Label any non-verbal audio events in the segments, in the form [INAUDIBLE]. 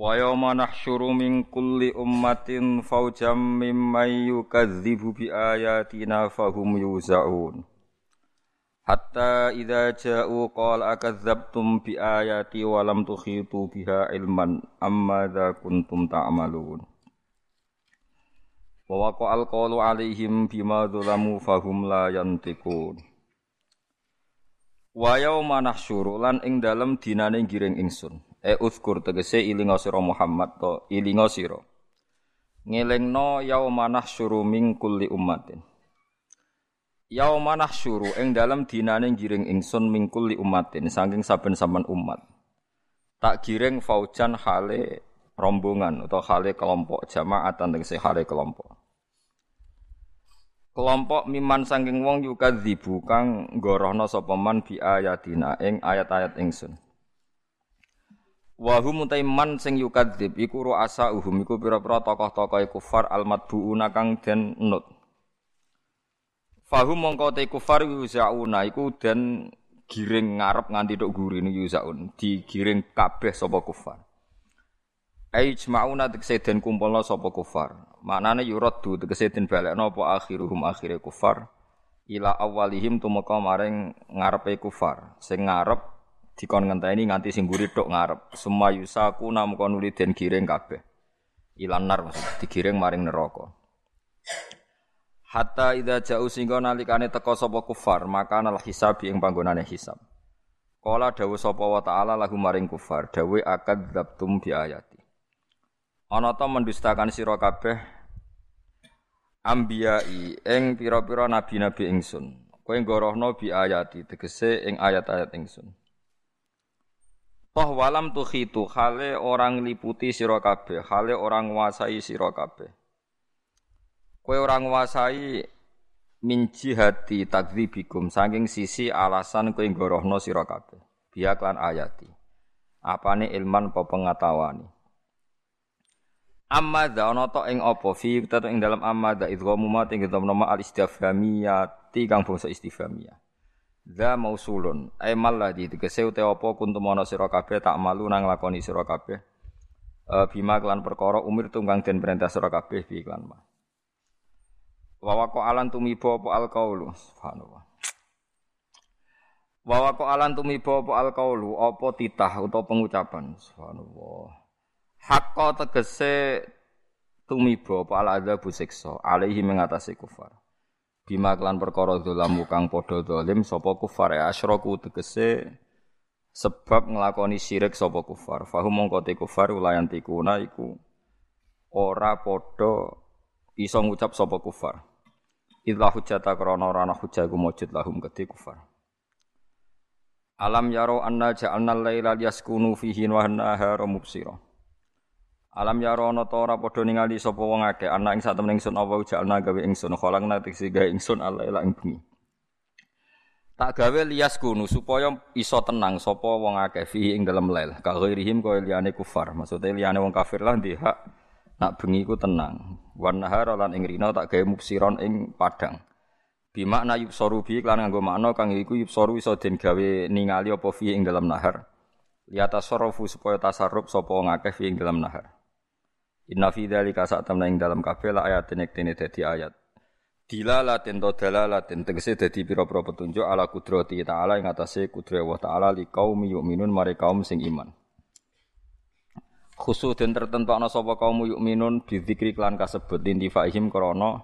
Wa yawma nahsyuru min kulli ummatin fawjam mimman yukadzibu bi ayatina fahum yuzaun. Hatta idza ja'u qala akadzabtum bi ayati wa lam tukhitu biha ilman amma dza kuntum ta'malun. Wa waqa'al qawlu alaihim bima dzalamu fahum la yantiqun. Wa yauma nahsyuru lan ing dalem dinane giring ingsun e uzkur tegese ilinga sira Muhammad to ilinga sira. Ngelingno yauma nahsyuru min kulli ummatin. Yauma nahsyuru ing dalem dinane giring ingsun min kulli ummatin saking saben-saben umat. Tak giring faujan hale rombongan atau hale kelompok jamaatan tegese hale kelompok. Kelompok miman saking wong yukadzibu kang gorohna sapa man bi ayatina ing ayat-ayat ingsun Wa hum man sing yukadzib iku ru'asa uhum iku pira-pira tokoh-tokoh kufar al-madbuuna kang den nut. Fahum mongko te kufar yuzauna iku den giring ngarep nganti tok gurine yuzaun, digiring kabeh sapa kufar. Aijma'una tegese den kumpulna sapa kufar. Maknane yuraddu tegese den balekno apa akhiruhum akhire kufar ila awalihim tumeka maring ngarepe kufar. Sing ngarep dikon ngenteni nganti sing mburi tok ngarep semua yusaku nam kon nuli den giring kabeh. Ilan nar digiring maring neraka. Hatta idza ja'u singgo nalikane teka sapa kufar maka nal hisab ing panggonane hisab. Kala dawuh sapa wa ta'ala lagu maring kufar dawuh akad dzabtum bi ayati. Ana ta mendustakan sira kabeh ambiyai ing pira-pira nabi-nabi ingsun. Kowe ngorohno bi ayati tegese ing ayat-ayat ingsun Toh walam khitu hale orang liputi sira kabeh, hale orang nguasai sira kabeh. Kowe orang nguasai min jihati takdzibikum saking sisi alasan kowe ngorohno sira kabeh. Biak lan ayati. Apane ilman apa pengatawani. Amma dha ana to ing apa fi ing dalam amma dha idghamu ma ing nama al istifhamiyati kang bangsa istifhamiyah. Za mausulun. Ay malladhi tegese uta apa kuntum ana sira kabeh tak malu nang lakoni sira kabeh. E, bima kelan perkara umir tunggang den perintah sira kabeh bi iklan ma wa waqa alan tumiba apa alqaulu subhanallah. Wa waqa alan tumiba apa alqaulu apa titah utawa pengucapan? Subhanallah. Hakka tegese tumiba apa al adzabu siksa alaihi mengatasi kufar bima kelan perkara dzalamu kang padha zalim sapa kufar? Ya asyraku tegese sebab nglakoni syirik sapa kufar. Fahum mongko te kufar ulayan tikuna iku. Ora padha iso ngucap sapa kufar. Idza hujjata krana ora ana iku mujud lahum kedhe kufar. Alam yaro anna ja'alna al-laila liyaskunu fihi wa an-nahara mubsira Alam ya rono to ora padha ningali sapa wong akeh ana ing satemene ingsun apa jalna gawe ingsun kholang natiksi gawe ingsun Allah ila ing bengi. Tak gawe lias kunu supaya iso tenang sapa wong akeh fi ing dalem lail. Ka ghairihim kaya liyane kufar. Maksude liyane wong kafir lah hak nak bengi ku tenang. Wan nahar lan ing rina tak gawe mubsiron ing padang. Bimakna yubsoru bi lan nganggo makna kang iku yubsoru iso den gawe ningali apa fi ing dalam nahar. Liyata sorofu supaya tasarruf sapa wong akeh fi ing dalam nahar. Inna fi dzalika sa'tamna ing dalam kabeh la ayatin iktene dadi ayat. Dilalatin to dalalatin tegese dadi pira-pira petunjuk ala kudrati ta'ala ing atase kudrat Allah ta'ala li qaumi yu'minun mare kaum sing iman. Khusus den tertentokno sapa kaum yu'minun bidzikri klan kasebut lintifaihim krana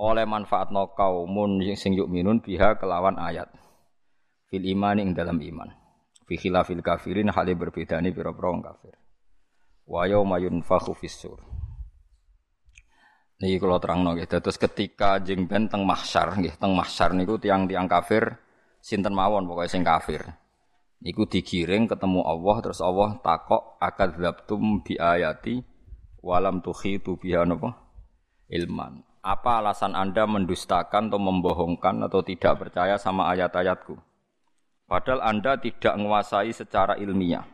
oleh manfaatno kaumun sing yu'minun biha kelawan ayat. Fil iman ing dalam iman. Fi khilafil kafirin hale berbedane pira-pira kafir wa yauma yunfakhu fis-sur. Niki kula terangno nggih. Dados ketika jeng ben teng mahsyar nggih, teng mahsyar niku tiang-tiang kafir sinten mawon pokoke sing kafir. Niku digiring ketemu Allah terus Allah takok akadzabtum bi ayati walam tukhitu biha napa ilman. Apa alasan Anda mendustakan atau membohongkan atau tidak percaya sama ayat-ayatku? Padahal Anda tidak menguasai secara ilmiah.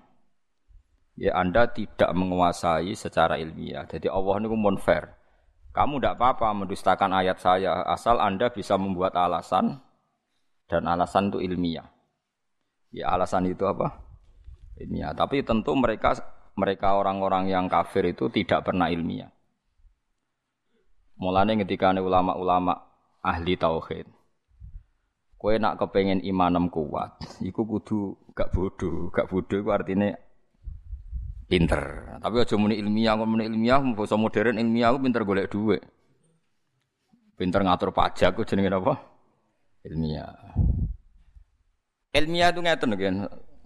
Ya Anda tidak menguasai secara ilmiah. Jadi Allah ini pun fair. Kamu tidak apa-apa mendustakan ayat saya asal Anda bisa membuat alasan dan alasan itu ilmiah. Ya alasan itu apa? Ilmiah. Tapi tentu mereka mereka orang-orang yang kafir itu tidak pernah ilmiah. Mulanya ketika ulama-ulama ahli tauhid, kue nak kepengen imanem kuat, iku kudu gak bodoh, gak bodoh itu artinya pinter. Tapi aja muni ilmiah, muni ilmiah, bahasa modern ilmiah aku pinter golek duit. Pinter ngatur pajak, aku jenenge apa? Ilmiah. Ilmiah itu ngeten kan.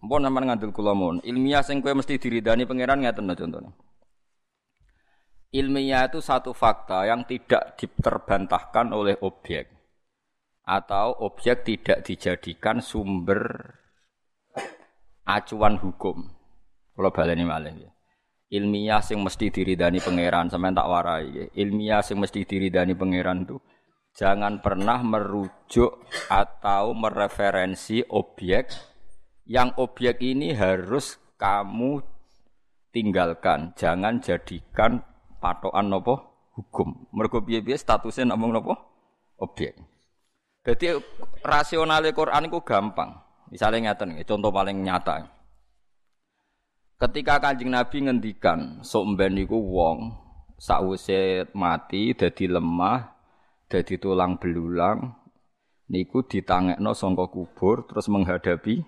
Mpun sampean ngandel kula mon. Ilmiah sing kowe mesti diridani pangeran ngeten no contohnya. Ilmiah itu satu fakta yang tidak diterbantahkan oleh objek atau objek tidak dijadikan sumber acuan hukum. Kalau baleni malih ya. Ilmiah sing mesti diridani pangeran sampean tak warai ya. Ilmiah sing mesti diridani pangeran itu jangan pernah merujuk atau mereferensi objek yang objek ini harus kamu tinggalkan. Jangan jadikan patokan nopo hukum. Mergo piye-piye statusnya namung nopo objek. Jadi rasionalnya Quran itu gampang. Misalnya ngeten, contoh paling nyata. Ketika kanjeng Nabi ngendikan, sok mben niku wong sakwise mati dadi lemah dadi tulang belulang niku ditangekno sangka kubur terus menghadapi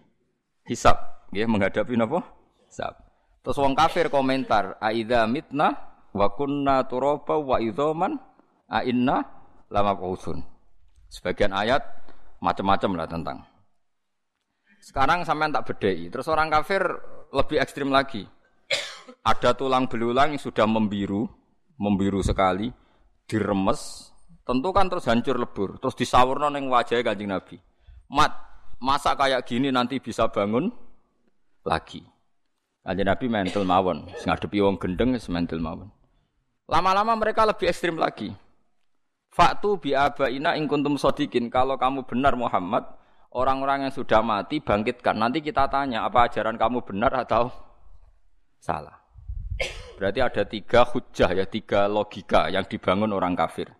hisab. Nggih menghadapi napa? Hisab. Terus wong kafir komentar aidza mitna wa kunna turaba wa idzaman a lama qausun sebagian ayat macam-macam lah tentang. Sekarang sampean tak bedai terus orang kafir lebih ekstrim lagi ada tulang belulang yang sudah membiru membiru sekali diremes Tentu kan terus hancur lebur, terus disawurno ning wajah Kanjeng Nabi. Mat, masa kayak gini nanti bisa bangun lagi. Kanjeng Nabi mental mawon, ngadepi wong gendeng mental mawon. Lama-lama mereka lebih ekstrim lagi. Faktu bi abaina ing kuntum sodikin. Kalau kamu benar Muhammad, orang-orang yang sudah mati bangkitkan. Nanti kita tanya apa ajaran kamu benar atau salah. Berarti ada tiga hujah ya, tiga logika yang dibangun orang kafir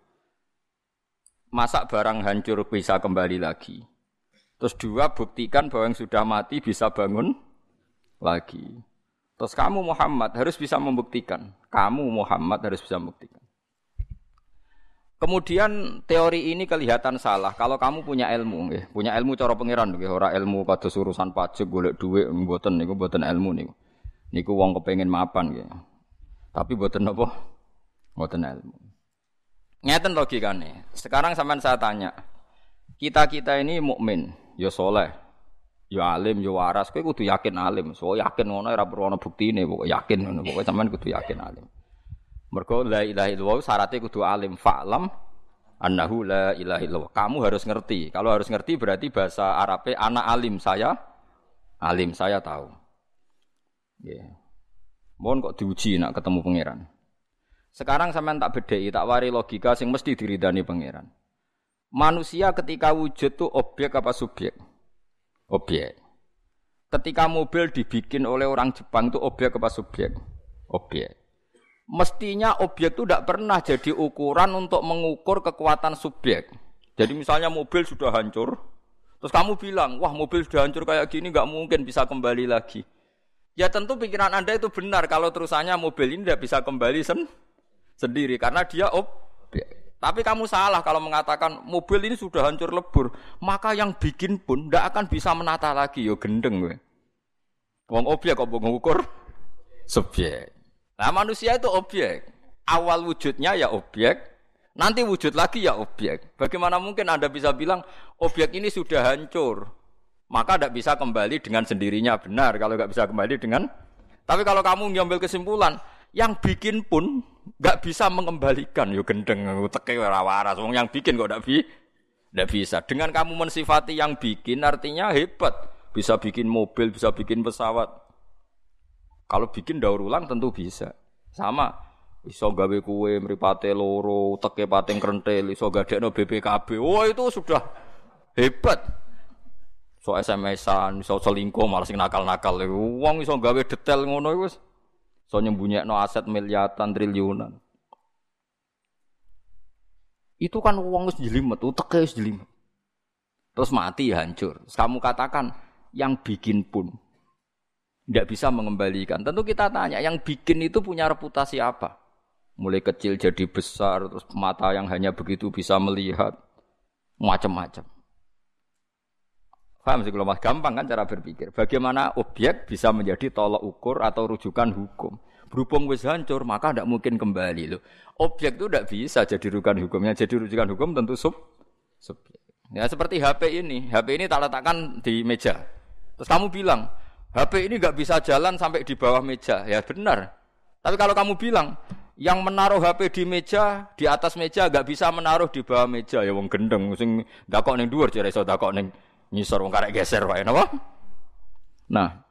masak barang hancur bisa kembali lagi. Terus dua, buktikan bahwa yang sudah mati bisa bangun lagi. Terus kamu Muhammad harus bisa membuktikan. Kamu Muhammad harus bisa membuktikan. Kemudian teori ini kelihatan salah kalau kamu punya ilmu, ya. punya ilmu cara pengiran, ya. orang ilmu pada urusan pajak, golek duit, buatan niku buatan ilmu niku. Niku wong kepengen mapan, ya. Tapi buatan apa? Buatan ilmu. Ngeten logikane. Sekarang sampean saya tanya. Kita-kita ini mukmin, ya soleh, ya alim, ya waras. Kowe kudu yakin alim. So yakin ngono ora perlu ana buktine, pokoke yakin ngono. Pokoke sampean kudu yakin alim. Mergo la ilaha illallah syaratnya kudu alim fa'lam annahu la ilaha illallah. Kamu harus ngerti. Kalau harus ngerti berarti bahasa Arabnya anak alim saya alim saya tahu. Yeah. Mohon kok diuji nak ketemu pangeran. Sekarang sampean tak bedheki, tak wari logika sing mesti diridani pangeran. Manusia ketika wujud tuh objek apa subjek? Objek. Ketika mobil dibikin oleh orang Jepang itu objek apa subjek? Objek. Mestinya objek itu tidak pernah jadi ukuran untuk mengukur kekuatan subjek. Jadi misalnya mobil sudah hancur, terus kamu bilang, wah mobil sudah hancur kayak gini nggak mungkin bisa kembali lagi. Ya tentu pikiran anda itu benar kalau terusannya mobil ini tidak bisa kembali sen sendiri karena dia objek. Tapi kamu salah kalau mengatakan mobil ini sudah hancur lebur, maka yang bikin pun tidak akan bisa menata lagi. Yo gendeng gue. Wong objek kok mengukur subjek. Nah manusia itu objek. Awal wujudnya ya objek, nanti wujud lagi ya objek. Bagaimana mungkin Anda bisa bilang objek ini sudah hancur, maka tidak bisa kembali dengan sendirinya benar kalau nggak bisa kembali dengan. Tapi kalau kamu ngambil kesimpulan, yang bikin pun nggak bisa mengembalikan yo gendeng teke waras yang bikin kok ndak bi ndak bisa dengan kamu mensifati yang bikin artinya hebat bisa bikin mobil, bisa bikin pesawat. Kalau bikin daur ulang tentu bisa. Sama iso gawe kue mripate loro, teke pating krentil, iso gadekno BPKB. Wah, itu sudah hebat. So SMS-an, iso selingkuh malah sing nakal-nakal. Wong iso gawe detail ngono iku wis iso nyembunyekno aset miliaran triliunan. Itu kan uang wis jelimet, uteke wis jelimet. Terus mati hancur. Kamu katakan yang bikin pun tidak bisa mengembalikan. Tentu kita tanya, yang bikin itu punya reputasi apa? Mulai kecil jadi besar, terus mata yang hanya begitu bisa melihat, macam-macam. Paham sih kalau mas gampang kan cara berpikir. Bagaimana objek bisa menjadi tolok ukur atau rujukan hukum. Berhubung wis hancur maka tidak mungkin kembali loh. Objek itu tidak bisa jadi rujukan hukumnya. Jadi rujukan hukum tentu sub subjek. Ya seperti HP ini. HP ini tak letakkan di meja. Terus kamu bilang, HP ini nggak bisa jalan sampai di bawah meja. Ya benar. Tapi kalau kamu bilang, yang menaruh HP di meja, di atas meja nggak bisa menaruh di bawah meja. Ya wong gendeng, sing dakok ning dhuwur jare iso dakok ning ngisor wong karek geser wae napa? Nah,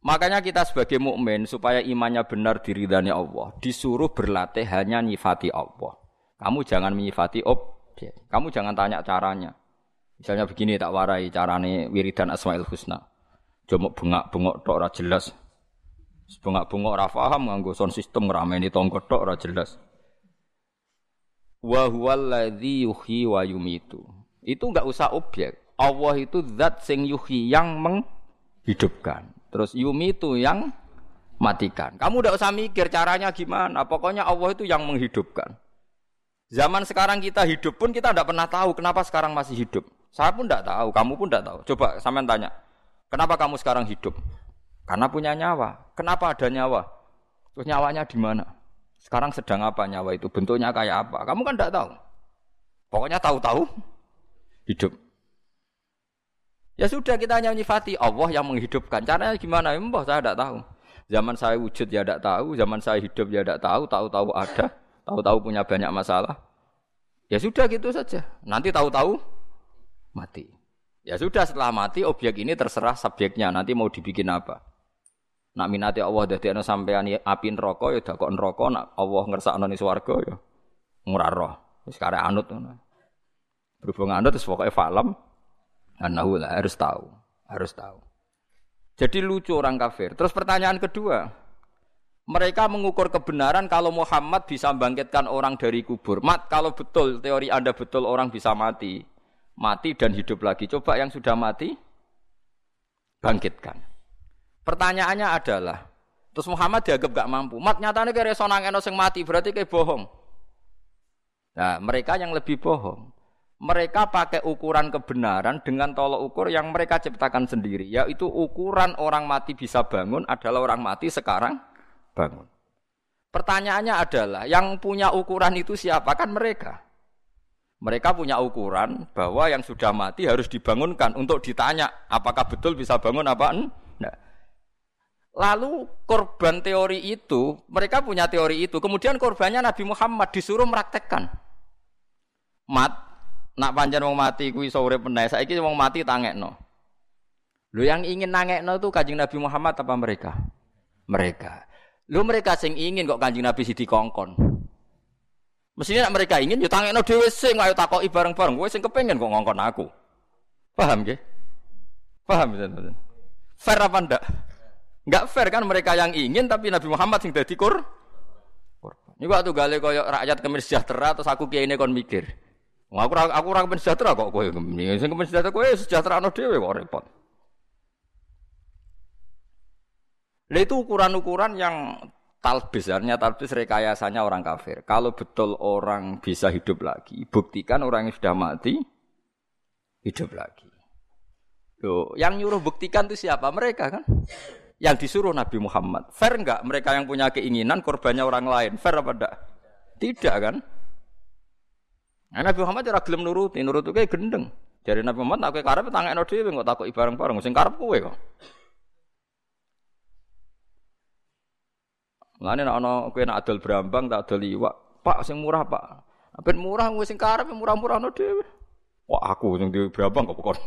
makanya kita sebagai mukmin supaya imannya benar diridani Allah, disuruh berlatih hanya nyifati Allah. Kamu jangan menyifati objek. Kamu jangan tanya caranya. Misalnya begini tak warai carane wiridan Asmaul Husna. Cuma bengak-bengok tok ora jelas. Bengak-bengok ora paham nganggo sound system ngrameni tonggo tok ora jelas. Wa huwallazi yuhyi wa yumitu. Itu enggak usah objek. Allah itu zat sing yuhi yang menghidupkan. Terus yumi itu yang matikan. Kamu tidak usah mikir caranya gimana. Pokoknya Allah itu yang menghidupkan. Zaman sekarang kita hidup pun kita tidak pernah tahu kenapa sekarang masih hidup. Saya pun tidak tahu, kamu pun tidak tahu. Coba sampean tanya, kenapa kamu sekarang hidup? Karena punya nyawa. Kenapa ada nyawa? Terus nyawanya di mana? Sekarang sedang apa nyawa itu? Bentuknya kayak apa? Kamu kan tidak tahu. Pokoknya tahu-tahu hidup. Ya sudah kita hanya nyifati Allah yang menghidupkan. Caranya gimana? Ya, mbah saya tidak tahu. Zaman saya wujud ya tidak tahu, zaman saya hidup ya tidak tahu, tahu-tahu ada, tahu-tahu punya banyak masalah. Ya sudah gitu saja. Nanti tahu-tahu mati. Ya sudah setelah mati objek ini terserah subjeknya nanti mau dibikin apa. Nak minati Allah dadi ana sampean api neraka ya dakok neraka nak Allah ngersakno ning swarga ya ngurah roh. Wis karek anut ngono. Berhubung anut wis pokoke falam Anahu lah harus tahu, harus tahu. Jadi lucu orang kafir. Terus pertanyaan kedua, mereka mengukur kebenaran kalau Muhammad bisa bangkitkan orang dari kubur. Mat, kalau betul teori Anda betul orang bisa mati, mati dan hidup lagi. Coba yang sudah mati bangkitkan. Pertanyaannya adalah, terus Muhammad dianggap gak mampu. Mat nyatanya kayak resonang enos yang mati berarti kayak bohong. Nah, mereka yang lebih bohong mereka pakai ukuran kebenaran dengan tolok ukur yang mereka ciptakan sendiri, yaitu ukuran orang mati bisa bangun adalah orang mati sekarang bangun. Pertanyaannya adalah, yang punya ukuran itu siapa? Kan mereka. Mereka punya ukuran bahwa yang sudah mati harus dibangunkan untuk ditanya apakah betul bisa bangun apa enggak. Lalu korban teori itu, mereka punya teori itu. Kemudian korbannya Nabi Muhammad disuruh meraktekkan. Mat, nak panjang wong mati kuwi urip meneh. Saiki wong mati tangekno. Lho yang ingin nangekno itu Kanjeng Nabi Muhammad apa mereka? Mereka. Lho mereka sing ingin kok Kanjeng Nabi sidi kongkon. Mestinya nak mereka ingin ya tangekno dhewe sing ayo takoki bareng-bareng. Kowe sing kepengin kok ngongkon aku. Paham nggih? Paham betul Fair apa ndak? Enggak fair kan mereka yang ingin tapi Nabi Muhammad sing dadi kur. Ini waktu gale koyo rakyat kemis sejahtera terus aku kiai ini kon mikir. Aku aku aku ora sejahtera kok kowe. Sing kepen sejahtera kowe sejahtera ana dhewe kok repot. Lah itu ukuran-ukuran yang talbis, artinya talbis rekayasanya orang kafir. Kalau betul orang bisa hidup lagi, buktikan orang yang sudah mati hidup lagi. Loh, yang nyuruh buktikan itu siapa? Mereka kan? Yang disuruh Nabi Muhammad. Fair enggak mereka yang punya keinginan korbannya orang lain? Fair apa enggak? Tidak kan? Nah, Nabi Muhammad ora gelem nuruti, nurut kayak gendeng. Jadi Nabi Muhammad aku karep tangekno dhewe kok takoki bareng-bareng sing karep kowe kok. Lane nek ana kowe nak adol brambang tak adol iwak, Pak sing murah, Pak. Ben murah kowe sing karep murah-murahno dhewe. Wah, aku sing di brambang kok pokok.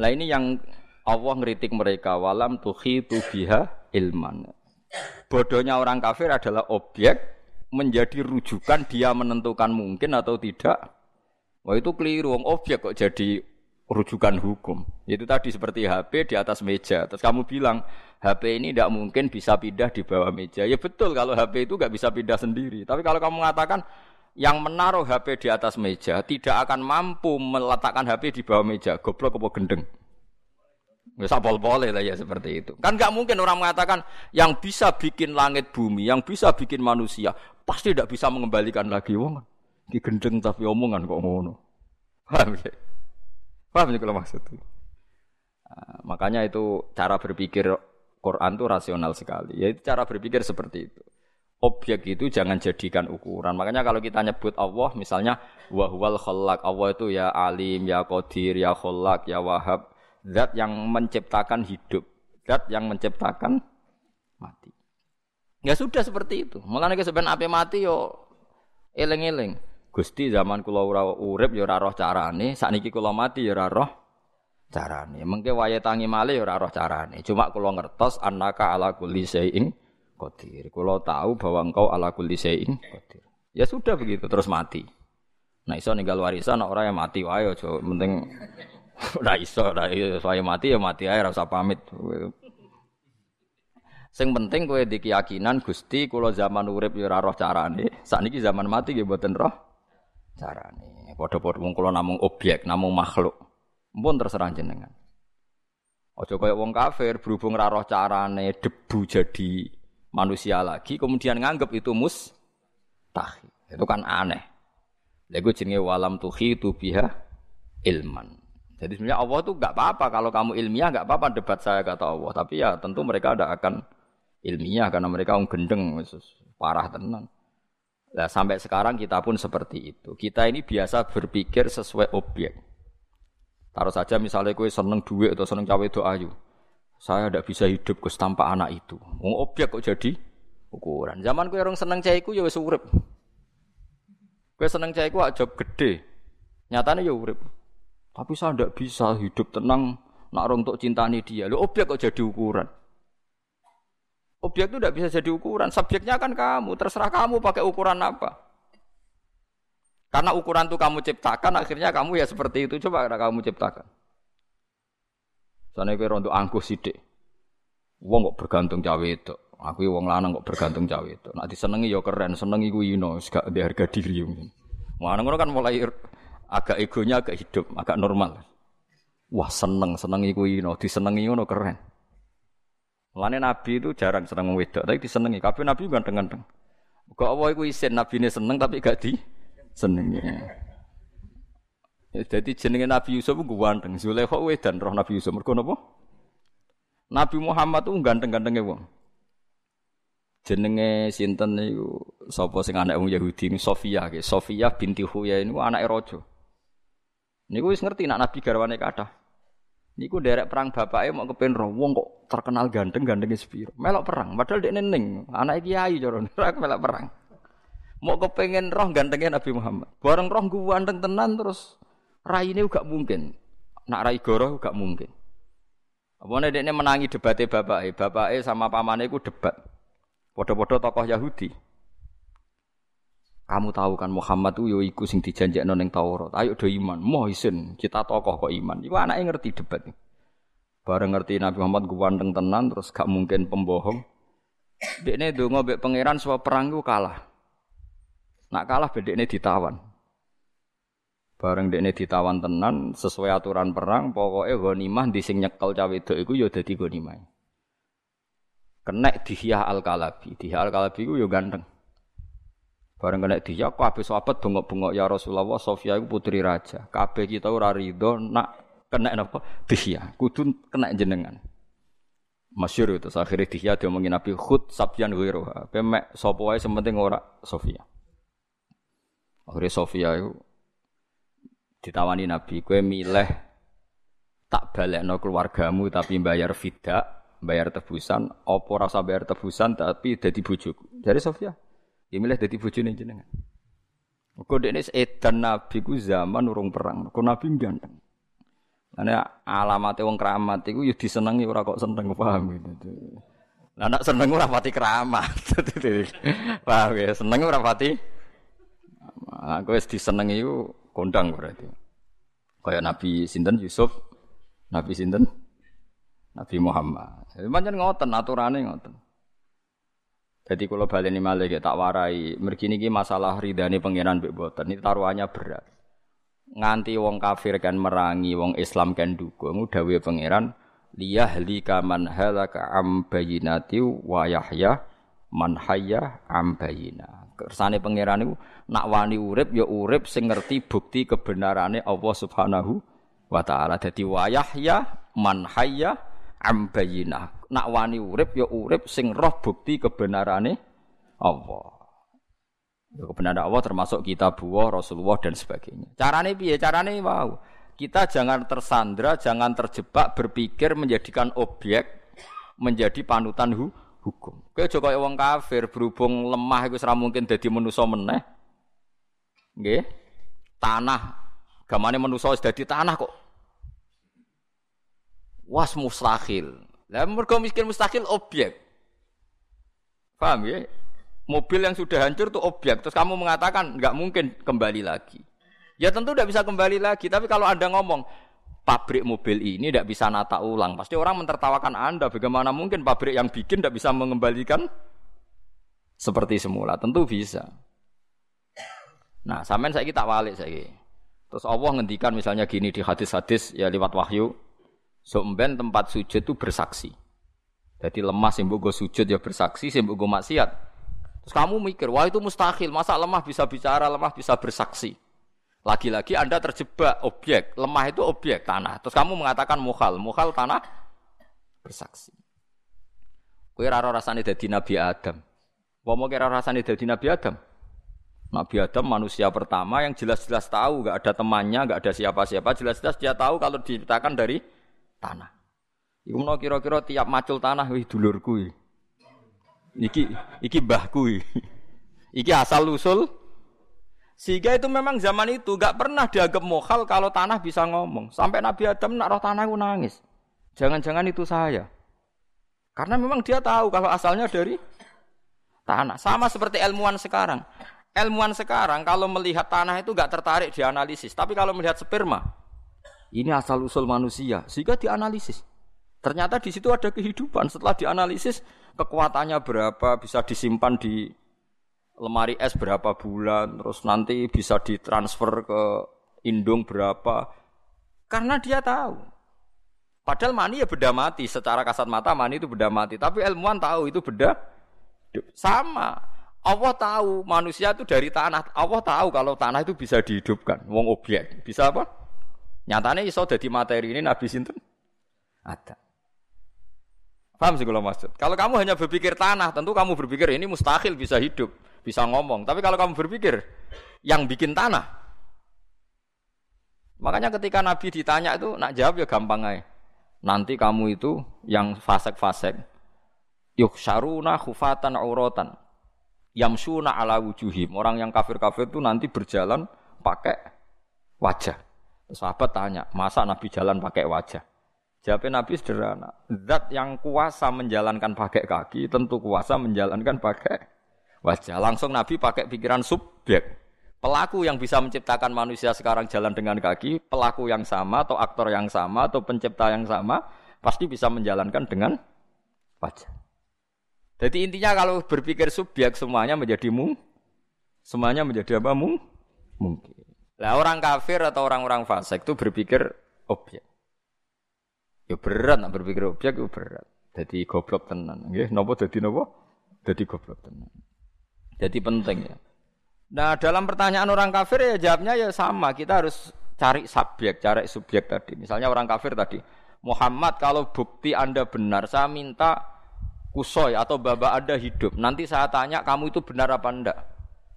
Lah ini yang Allah ngeritik mereka walam tuhitu biha ilman. Bodohnya orang kafir adalah objek menjadi rujukan dia menentukan mungkin atau tidak. Wah itu keliru, objek kok jadi rujukan hukum. Itu tadi seperti HP di atas meja. Terus kamu bilang HP ini tidak mungkin bisa pindah di bawah meja. Ya betul kalau HP itu nggak bisa pindah sendiri. Tapi kalau kamu mengatakan yang menaruh HP di atas meja tidak akan mampu meletakkan HP di bawah meja, goblok apa gendeng. Bisa ya, boleh lah ya seperti itu. Kan nggak mungkin orang mengatakan yang bisa bikin langit bumi, yang bisa bikin manusia, pasti tidak bisa mengembalikan lagi wong. Ki gendeng tapi omongan kok ngono. Paham ya? Paham ya kalau maksud itu? Nah, makanya itu cara berpikir Quran itu rasional sekali. Yaitu cara berpikir seperti itu. Objek itu jangan jadikan ukuran. Makanya kalau kita nyebut Allah, misalnya wahwal khalaq, Allah itu ya alim, ya qadir, ya khalaq, ya wahab, zat yang menciptakan hidup, zat yang menciptakan mati. Ya sudah seperti itu. Mulane sebenarnya ape mati yo eling-eling. Gusti zaman kula ora urip ya ora roh carane, sakniki kula mati ya ora roh carane. Mengke wayahe tangi malih ya ora roh carane. Cuma kula ngertos annaka ala kulli syai'in qadir. Kula tahu bahwa engkau ala kulli syai'in qadir. Ya sudah begitu terus mati. Nah iso ninggal warisan orang yang mati wae aja penting [LAUGHS] Ora iso, ora saya mati ya mati ae ora usah pamit. Sing penting kowe di keyakinan Gusti kula zaman urip ya ora roh carane. Sakniki zaman mati nggih mboten roh carane. Padha-padha wong kula namung objek, namung makhluk. Mpun terserah jenengan. Aja kaya wong kafir berhubung ora roh carane debu jadi manusia lagi kemudian nganggep itu mustahil. Itu kan aneh. Lha jenenge walam tuhitu biha ilman. Jadi sebenarnya Allah itu nggak apa-apa kalau kamu ilmiah nggak apa-apa debat saya kata Allah. Tapi ya tentu mereka ada akan ilmiah karena mereka um gendeng, parah tenan. Nah, sampai sekarang kita pun seperti itu. Kita ini biasa berpikir sesuai objek. Taruh saja misalnya kue seneng duit atau seneng cawe itu ayu. Saya tidak bisa hidup kus tanpa anak itu. Mau objek kok jadi ukuran. Zaman kue orang seneng caiku ya wis urip. Kue seneng caiku aja gede. Nyatanya ya urip. Tapi saya tidak bisa hidup tenang nak orang untuk cintani dia. Lo objek kok jadi ukuran? Objek itu tidak bisa jadi ukuran. Subjeknya kan kamu. Terserah kamu pakai ukuran apa. Karena ukuran itu kamu ciptakan, akhirnya kamu ya seperti itu. Coba kamu ciptakan. Sana kira untuk angkuh sidik. Wong kok bergantung cawe itu. Aku wong lanang kok bergantung cawe itu. Nak disenengi ya keren, senengi ku ino, gak di harga diri. Mana ngono kan mulai agak egonya agak hidup, agak normal. Wah seneng, seneng iku ino, disenengi ngono keren. Mulane Nabi itu jarang seneng wedok, tapi disenengi. Kabeh Nabi ganteng-ganteng. Kok apa iku isin Nabi ini seneng tapi gak di senengi. Ya, jadi jenenge Nabi Yusuf ku ganteng. Zulaikha wedan roh Nabi Yusuf. Mergo napa? Nabi Muhammad tuh ganteng-gantenge wong. jenenge sinten niku sapa sing anak wong Yahudi ini Sofia ke Sofia binti Huyai niku anake raja Niku wis ngerti nak Nabi garwane kathah. Niku derek perang bapake mau kepen roh wong kok terkenal ganteng gantengnya sepiro. Melok perang, padahal dia neneng, anak kiai cara [LAUGHS] melok perang. Mau kepengen roh gantengnya Nabi Muhammad. Bareng roh gue ganteng tenan terus rai ini gak mungkin. Nak rai goroh gak mungkin. Apa dia menangi debatnya bapake, bapake sama pamane ku debat. Podo-podo tokoh Yahudi. Kamu tahu kan Muhammad itu yoiku sing dijanjekno ning Taurat. Ayo do iman. Moh isin, kita tokoh kok iman. Iku anaknya ngerti debat. Bareng ngerti Nabi Muhammad ganteng tenan terus gak mungkin pembohong. Dekne donga mbek pangeran supaya perang iku kalah. Nak kalah bedekne ditawan. Bareng dekne ditawan tenan sesuai aturan perang, pokoknya ghanimah di sing nyekel cawe wedok iku ya dadi ghanimah. Kena Dihya Al-Kalabi. Dihya Al-Kalabi iku ya ganteng. Bareng kena dia kabeh sahabat bengok-bengok ya Rasulullah Sofia iku putri raja. Kabeh kita ora nak kena napa? Dihya. Kudu kena jenengan. Masyur itu akhirnya Dihya dia ngomongin Nabi khut sabyan ghairuha. Pemek sapa sementing ora Sofia. Akhirnya Sofia itu ditawani Nabi, kowe milih tak balekno keluargamu tapi bayar fida, bayar tebusan, opo rasa bayar tebusan tapi dadi bojoku. Dari Sofia, Ya milih dadi bojone jenengan. Mergo dekne edan nabi ku zaman urung perang. Mergo nabi ganteng. Karena alamat wong keramat itu ya disenengi ora kok seneng paham gitu. Lah seneng ora pati keramat. [LAUGHS] paham ya, seneng ora pati. Aku wis disenengi iku kondang berarti. Kayak Nabi sinten Yusuf, Nabi sinten Nabi Muhammad. Jadi pancen ngoten aturane ngoten. Jadi kalau baleni malih tak warai, mergi niki masalah ridane pangeran mbek ini taruhannya berat nganti wong kafir kan merangi wong Islam kan dukung dawe pangeran liyahlika man halaka am bayinati wa yahya man hayya kersane pangeran niku nak wani urip ya urip sing ngerti bukti kebenarane Allah Subhanahu wa taala dadi wa yahya man hayya am nak wani urip ya urip sing roh bukti kebenarane Allah Ya, kebenaran Allah termasuk kita buah, Rasulullah dan sebagainya. Carane piye? Carane wow. Kita jangan tersandra, jangan terjebak berpikir menjadikan objek menjadi panutan hu hukum. Aja kaya wong kafir berhubung lemah iku ora mungkin dadi manusa meneh. Nggih. Tanah gamane manusa wis dadi tanah kok. Was mustahil. Lah mergo miskin mustahil objek. Paham ya? mobil yang sudah hancur itu objek. Terus kamu mengatakan nggak mungkin kembali lagi. Ya tentu tidak bisa kembali lagi. Tapi kalau anda ngomong pabrik mobil ini tidak bisa nata ulang, pasti orang mentertawakan anda. Bagaimana mungkin pabrik yang bikin tidak bisa mengembalikan seperti semula? Tentu bisa. Nah, sampean saya kita balik saya. Terus Allah ngendikan misalnya gini di hadis-hadis ya lewat wahyu, somben tempat sujud itu bersaksi. Jadi lemah sih sujud ya bersaksi, sih maksiat Terus kamu mikir, wah itu mustahil, masa lemah bisa bicara, lemah bisa bersaksi. Lagi-lagi Anda terjebak objek, lemah itu objek tanah. Terus kamu mengatakan mukhal, mukhal tanah bersaksi. Kue raro rasanya dari Nabi Adam. Mau kira rasanya dari Nabi Adam? Nabi Adam manusia pertama yang jelas-jelas tahu, gak ada temannya, gak ada siapa-siapa, jelas-jelas dia tahu kalau diciptakan dari tanah. Iku mau kira-kira tiap macul tanah, wih dulurku. Iki iki mbahku. Iki asal usul. Sehingga itu memang zaman itu gak pernah dianggap mohal kalau tanah bisa ngomong. Sampai Nabi Adam nak roh tanah itu nangis. Jangan-jangan itu saya. Karena memang dia tahu kalau asalnya dari tanah. Sama seperti ilmuwan sekarang. Ilmuwan sekarang kalau melihat tanah itu gak tertarik dianalisis. Tapi kalau melihat sperma, ini asal usul manusia. Sehingga dianalisis. Ternyata di situ ada kehidupan. Setelah dianalisis, kekuatannya berapa, bisa disimpan di lemari es berapa bulan, terus nanti bisa ditransfer ke indung berapa. Karena dia tahu. Padahal mani ya beda mati, secara kasat mata mani itu beda mati. Tapi ilmuwan tahu itu beda sama. Allah tahu manusia itu dari tanah. Allah tahu kalau tanah itu bisa dihidupkan. Wong objek. Bisa apa? Nyatanya iso jadi materi ini Nabi Sinten ada. Paham sih kalau maksud? Kalau kamu hanya berpikir tanah, tentu kamu berpikir ini mustahil bisa hidup, bisa ngomong. Tapi kalau kamu berpikir yang bikin tanah, makanya ketika Nabi ditanya itu, nak jawab ya gampang aja. Nanti kamu itu yang fasek-fasek, yuk syaruna khufatan auratan, yamsuna ala wujuhim. Orang yang kafir-kafir itu nanti berjalan pakai wajah. Sahabat tanya, masa Nabi jalan pakai wajah? Jawabnya Nabi sederhana. Zat yang kuasa menjalankan pakai kaki tentu kuasa menjalankan pakai wajah. Langsung Nabi pakai pikiran subjek. Pelaku yang bisa menciptakan manusia sekarang jalan dengan kaki, pelaku yang sama atau aktor yang sama atau pencipta yang sama pasti bisa menjalankan dengan wajah. Jadi intinya kalau berpikir subjek semuanya menjadi mung, semuanya menjadi apa mung? Mungkin. Nah orang kafir atau orang-orang fasik itu berpikir objek. Ya berat nak berpikir objek itu berat. Jadi goblok tenan. Nggih, napa dadi napa? Dadi goblok tenan. Jadi penting ya. Nah, dalam pertanyaan orang kafir ya jawabnya ya sama. Kita harus cari subjek, cari subjek tadi. Misalnya orang kafir tadi, Muhammad kalau bukti Anda benar, saya minta kusoy atau baba Anda hidup. Nanti saya tanya kamu itu benar apa enggak.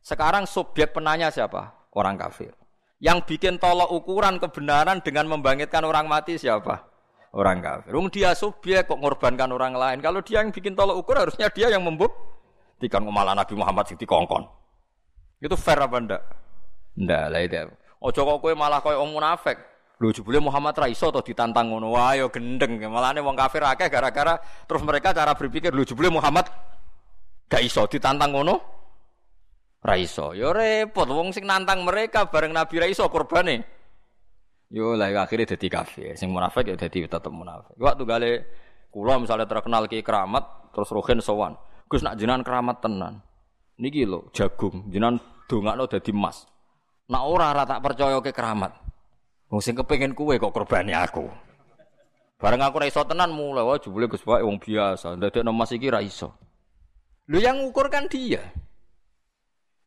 Sekarang subjek penanya siapa? Orang kafir. Yang bikin tolok ukuran kebenaran dengan membangkitkan orang mati siapa? orang kafir. Wong dia subjek kok ngorbankan orang lain. Kalau dia yang bikin tolok ukur harusnya dia yang membuktikan malah Nabi Muhammad sing kongkon. Itu fair apa ndak? Ndak lah itu. Ojo kok kowe malah koyo wong munafik. Lho jebule Muhammad ra iso to ditantang ngono. Wah ya gendeng. Malane wong kafir akeh gara-gara terus mereka cara berpikir lho jebule Muhammad gak iso ditantang ngono. Ra iso. Ya repot wong sing nantang mereka bareng Nabi ra iso korbane. Yo lah akhirnya dadi kafir. Sing munafik ya dadi tetep munafik. Waktu gale kula misalnya terkenal ki keramat terus rohen sowan. Gus nak jenengan keramat tenan. Niki lho jagung jenengan dongakno dadi emas. Nak ora ora tak percaya ke keramat. Wong sing kepengin kuwe kok korbane aku. Bareng aku ra iso tenan mulai wah jebule Gus Pak wong biasa. Ndadekno Mas iki ra iso. Lu yang ngukur kan dia.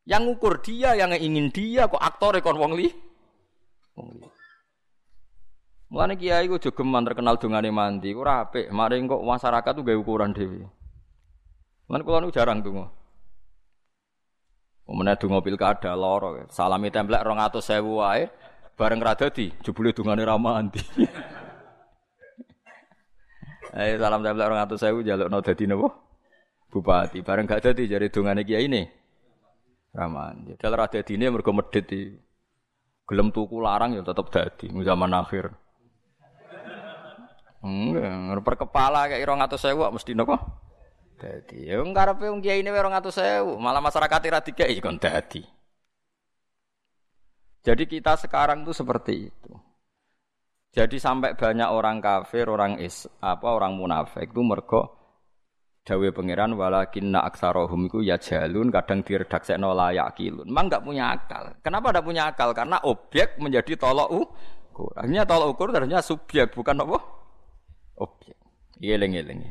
Yang ngukur dia, yang ingin dia kok aktor kon wong li. Wong li. Mulane kiai ku jogeman terkenal dongane mandi, ku apik. Mari kok masyarakat tuh gawe ukuran dhewe. Mulane kula niku jarang donga. Pemenang donga pilkada loro. Salami templek 200.000 wae. Bareng ra dadi, jebule dungane ra mandi. [LAUGHS] Ayo salam tempel 200.000 jalukno dadi napa? Bupati. Bareng gak dadi jare dungane kiai ini. Ra mandi. Dal ra dadine mergo medhit iki. Gelem tuku larang ya tetep dadi zaman akhir. Enggak, per kepala kayak 200.000 mesti napa? Dadi. Ya ngarepe wong kiai ini 200.000, malah masyarakat ora dikeki kon dadi. Jadi kita sekarang tuh seperti itu. Jadi sampai banyak orang kafir, orang is, apa orang munafik itu mergo dawe pangeran walakinna aksarohum iku ya jalun kadang diredaksekno layak kilun. Memang enggak punya akal. Kenapa enggak punya akal? Karena objek menjadi tolok ukur. Akhirnya tolok ukur ternyata subjek bukan apa? Objek. Eling-eling.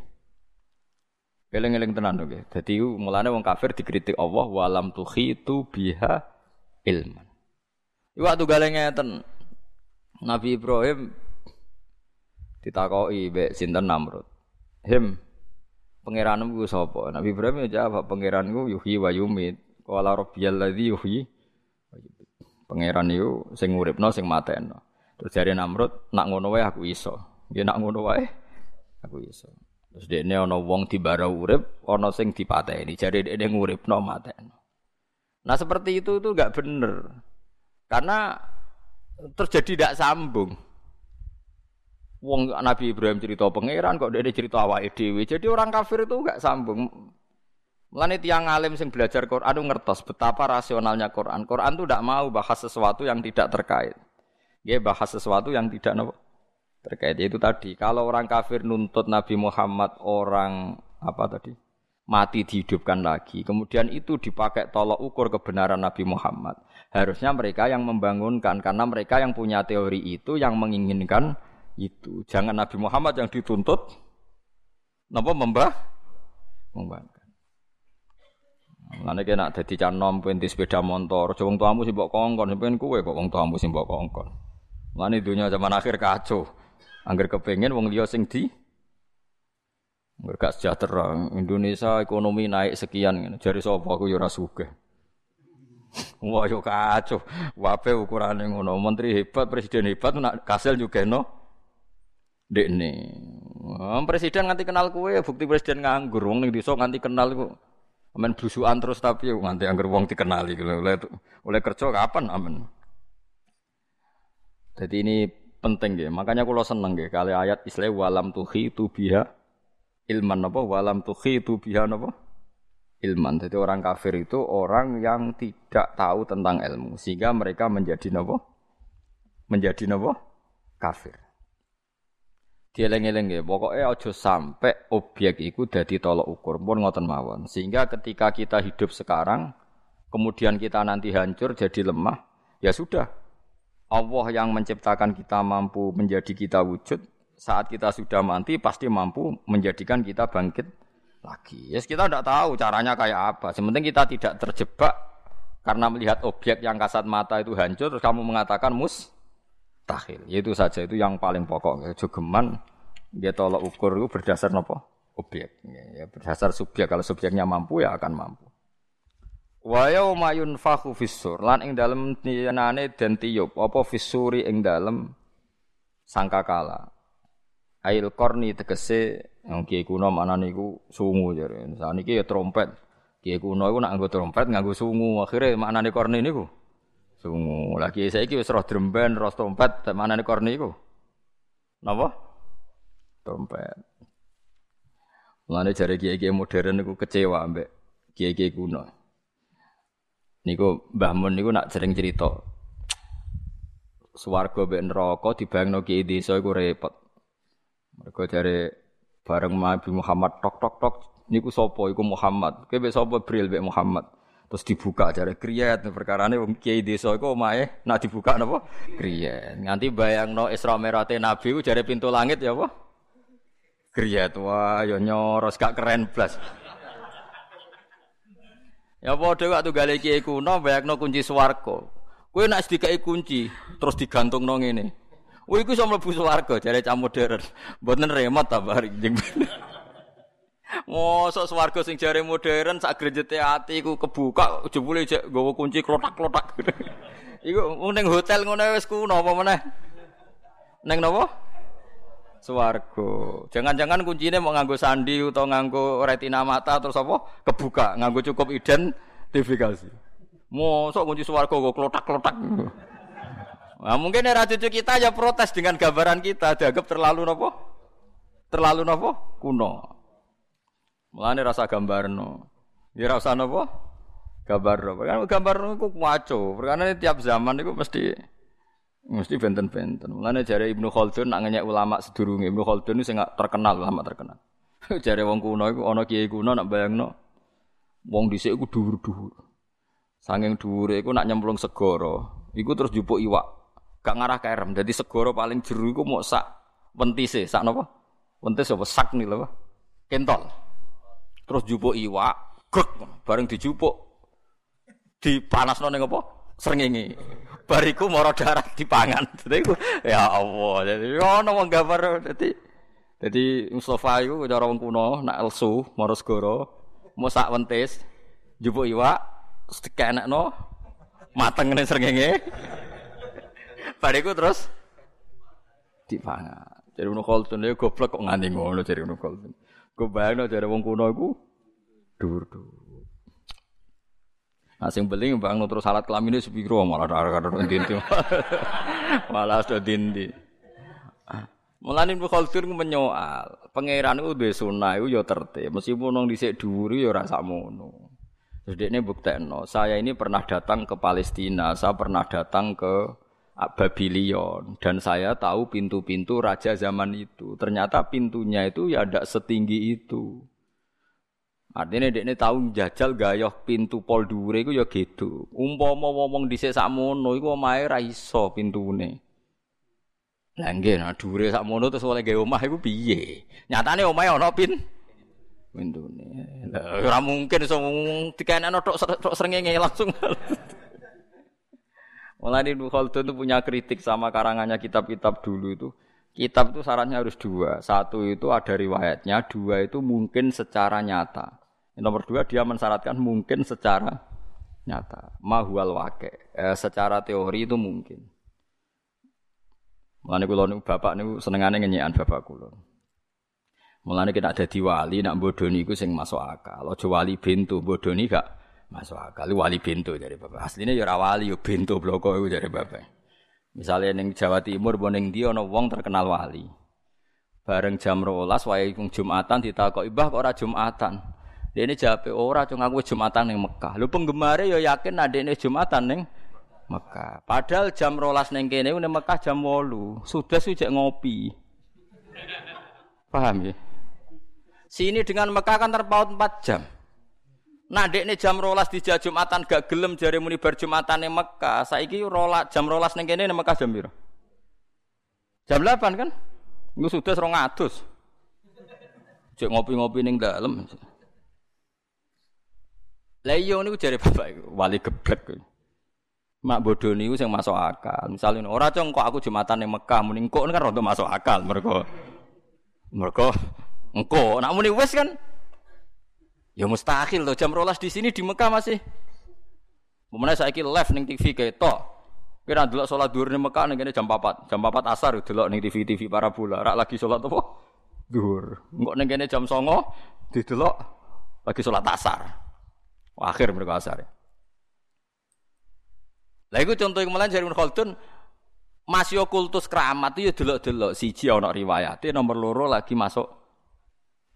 Eling-eling tenan oke. Dadi mulane wong kafir dikritik Allah walam tuhitu biha ilman. Waktu galeng ngeten. Nabi Ibrahim ditakoki mbek sinten Namrud. Him, pangeranmu ku sapa? Nabi Ibrahim ya jawab, pangeranku yuhyi wa yumit. Qala rabbiyal ladzi yuhyi Pangeran itu sing nguripno sing mateno. Terus jare Namrud, nak ngono wae aku iso. Ya nak ngono wae aku iso. Terus dekne ana wong dibara urip, ana sing dipateni. Jare dekne nguripno mateno. Nah seperti itu itu enggak bener. Karena terjadi tidak sambung. Wong Nabi Ibrahim cerita pangeran kok dia cerita awake dhewe. Jadi orang kafir itu enggak sambung. Mulane tiang alim sing belajar Quran ngertos betapa rasionalnya Quran. Quran itu tidak mau bahas sesuatu yang tidak terkait. Dia bahas sesuatu yang tidak nopo terkait. Itu tadi kalau orang kafir nuntut Nabi Muhammad orang apa tadi? mati dihidupkan lagi. Kemudian itu dipakai tolok ukur kebenaran Nabi Muhammad. Harusnya mereka yang membangunkan karena mereka yang punya teori itu yang menginginkan itu. Jangan Nabi Muhammad yang dituntut napa membah membangkan. Lane kena dadi canom penti sepeda motor, aja tuamu sing mbok kongkon, sampeyan kowe kok tuamu sing mbok kongkon. Lane dunia zaman akhir kacau. Angger kepengin wong liya sing di Mereka sejahtera. Indonesia ekonomi naik sekian. Jari sapa aku ya ora sugih. [LAUGHS] Wah yo kacau. Wape ukurannya ngono. Menteri hebat, presiden hebat, nak kasil juga no. Dekne. Presiden nganti kenal kue, bukti presiden nganggur. Wong ning desa nganti kenal iku. Amen blusukan terus tapi nganti anggur wong dikenali. Oleh oleh kerja kapan amen. Jadi ini penting ya. Makanya kalau seneng ya kali ayat Islam walam tuhi tu biha ilman apa walam tukhitu biha apa ilman. Jadi orang kafir itu orang yang tidak tahu tentang ilmu sehingga mereka menjadi napa? Menjadi napa? Kafir. Dieleng-eleng ya, pokoknya aja sampai objek itu dadi tolok ukur pun ngoten mawon. Sehingga ketika kita hidup sekarang, kemudian kita nanti hancur jadi lemah, ya sudah. Allah yang menciptakan kita mampu menjadi kita wujud, saat kita sudah mati pasti mampu menjadikan kita bangkit lagi. Yes, kita tidak tahu caranya kayak apa. Sementing kita tidak terjebak karena melihat objek yang kasat mata itu hancur, terus kamu mengatakan mus tahil. Itu saja itu yang paling pokok. Jogeman dia tolak ukur itu berdasar nopo objek. Ya, berdasar subjek. Kalau subjeknya mampu ya akan mampu. Wa yauma yunfakhu fissur lan ing dalem tiyanane den tiup apa fissuri ing dalem sangkakala Ail korni tegese yang kiai kuno mana niku sungu jare. Saniki ya trompet. Kiai kuno iku nak nganggo trompet nganggo sungu. Akhire maknane korni niku Sungu. Lagi saiki wis roh dremben, roh trompet, manane korni iku. Napa? Trompet. Mulane jare kiai-kiai modern niku kecewa ambek kiai-kiai kuno. Niku Mbah Mun niku nak sering cerita. Swarga mbek neraka dibayangno kiai desa iku repot. Mergo jare bareng Nabi Muhammad tok tok tok niku sapa iku Muhammad. Kowe mbek sapa Bril mbek Muhammad. Terus dibuka jare kriyat perkarane wong kiai desa iku omahe nak dibuka napa? Kriyat. Nganti bayangno Isra Mi'raj Nabi ku jare pintu langit ya apa? Kriyat. Wah, ya nyoros gak keren blas. Ya padha waktu gale kiai kuno bayangno kunci swarga. Kowe nak dikai kunci terus digantungno ngene. Wih, iku iso mlebu swarga jare cah modern. Mboten remote ta bari jeng. [LAUGHS] Mosok swarga sing jare modern sak grejete ati iku kebuka jebule jek nggawa kunci klotak-klotak. [LAUGHS] iku ning hotel ngono wis kuno apa meneh? Ning napa? Swarga. Jangan-jangan kuncine mau nganggo sandi utawa nganggo retina mata terus apa? Kebuka, nganggo cukup identifikasi. Mosok kunci swarga kok klotak-klotak. Nah, mungkin era cucu kita ya protes dengan gambaran kita dianggap terlalu nopo? Terlalu nopo? Kuno. Mulane rasa gambarno. Ya rasa napa? Gambar Kan gambar iku waco. Perkara tiap zaman iku mesti mesti benten-benten. Mulane jare Ibnu Khaldun nak ngenyek ulama sedurunge Ibnu Khaldun sing terkenal ulama terkenal. [LAUGHS] jare wong kuno iku ana kiai kuno nak bayangno wong dhisik iku dhuwur-dhuwur. Sanging dhuwure iku nak nyemplung segara, iku terus jupuk iwak. Gak ngarah kerem. Jadi segara paling jeru iku mau sak wentise, sak napa? Wentis apa sak nih lho. Kentol. Terus jupuk iwak, grek bareng dijupuk. Dipanasno ning apa? Srengenge. Bariku moro darah dipangan. [LAUGHS] Dadi ya Allah. Jadi ono wong gambar dadi dadi Mustafa iku cara wong kuno nak elsu moro segara mau sak wentis jupuk iwak terus dikenekno mateng ning srengenge. [LAUGHS] Bariku terus dipangan. Jadi Ibnu Khaldun ya goblok kok nganti ngono jadi Ibnu Khaldun. Gue bayangno dari wong kuno iku dhuwur-dhuwur. Nah sing beling bang terus salat kelamin itu sepiro malah ada ada dinti. [LAUGHS] malah sudah dinti. Mulane Ibnu Khaldun menyoal, pangeran itu duwe sunah itu ya tertib, meskipun nang dhisik dhuwur ya ora sakmono. Terus ini buktekno, saya ini pernah datang ke Palestina, saya pernah datang ke Babylon dan saya tahu pintu-pintu raja zaman itu. Ternyata pintunya itu ya tidak setinggi itu. Artinya ini tahu jajal gayoh pintu pol dure itu ya gitu. Umpama ngomong di sakmono iku omahe ra iso pintune. Lah nggih nah dure sakmono terus oleh gawe omah iku piye? Nyatane omahe ana pin pintune. Lah ora mungkin iso dikenekno tok tok srengenge langsung. [LAUGHS] Mulai Ibnu Khaldun itu punya kritik sama karangannya kitab-kitab dulu itu. Kitab itu syaratnya harus dua. Satu itu ada riwayatnya, dua itu mungkin secara nyata. Nomor dua dia mensyaratkan mungkin secara nyata. Mahual wake. Eh, secara teori itu mungkin. Mulane kula niku bapak niku senengane ngenyekan bapak kula. Mulane kita ada di wali nak bodoni iku sing masuk akal. Aja wali bintu bodoni gak Masuk akal wali bento dari bapak. Aslinya ya wali yo bento bloko itu dari bapak. Misalnya neng Jawa Timur boneng dia ono wong terkenal wali. Bareng jam rolas wae Jumatan ditakoki, "Mbah kok ora Jumatan?" Dia ini jawab, ora cung aku Jumatan neng Mekah. Lu penggemar ya yakin ada ini Jumatan neng Mekah. Padahal jam rolas neng kene neng Mekah jam wolu. Sudah sujak ngopi. Paham ya? Sini dengan Mekah kan terpaut 4 jam. Nah dek jam rolas di Jumatan gak gelem jari muni bar Jumatan ning Mekah. Saiki rola jam rolas ning kene Mekah jam piro? Jam 8 kan? Iku sudah 200. Cek ngopi-ngopi ning dalem. Lah iya niku jare bapak wali geblek. Mak bodoh niku sing masuk akal. Misalnya ora cong kok aku Jumatan ning Mekah muni kok kan rada masuk akal mergo mergo engko nak muni wis kan Ya mustahil loh jam rolas di sini di Mekah masih. Saya kira live neng TV ketok. Kira dulu sholat duhur di Mekah neng jam 4 jam 4 asar dulu neng TV TV para bula. Rak lagi sholat apa? Duhur. Enggak neng jam songo di dulu lagi sholat asar. Akhir mereka asar. Lah iku contoh yang mulai dari Khaldun masih kultus keramat itu ya delok-delok. Siji ana riwayate nomor loro lagi masuk.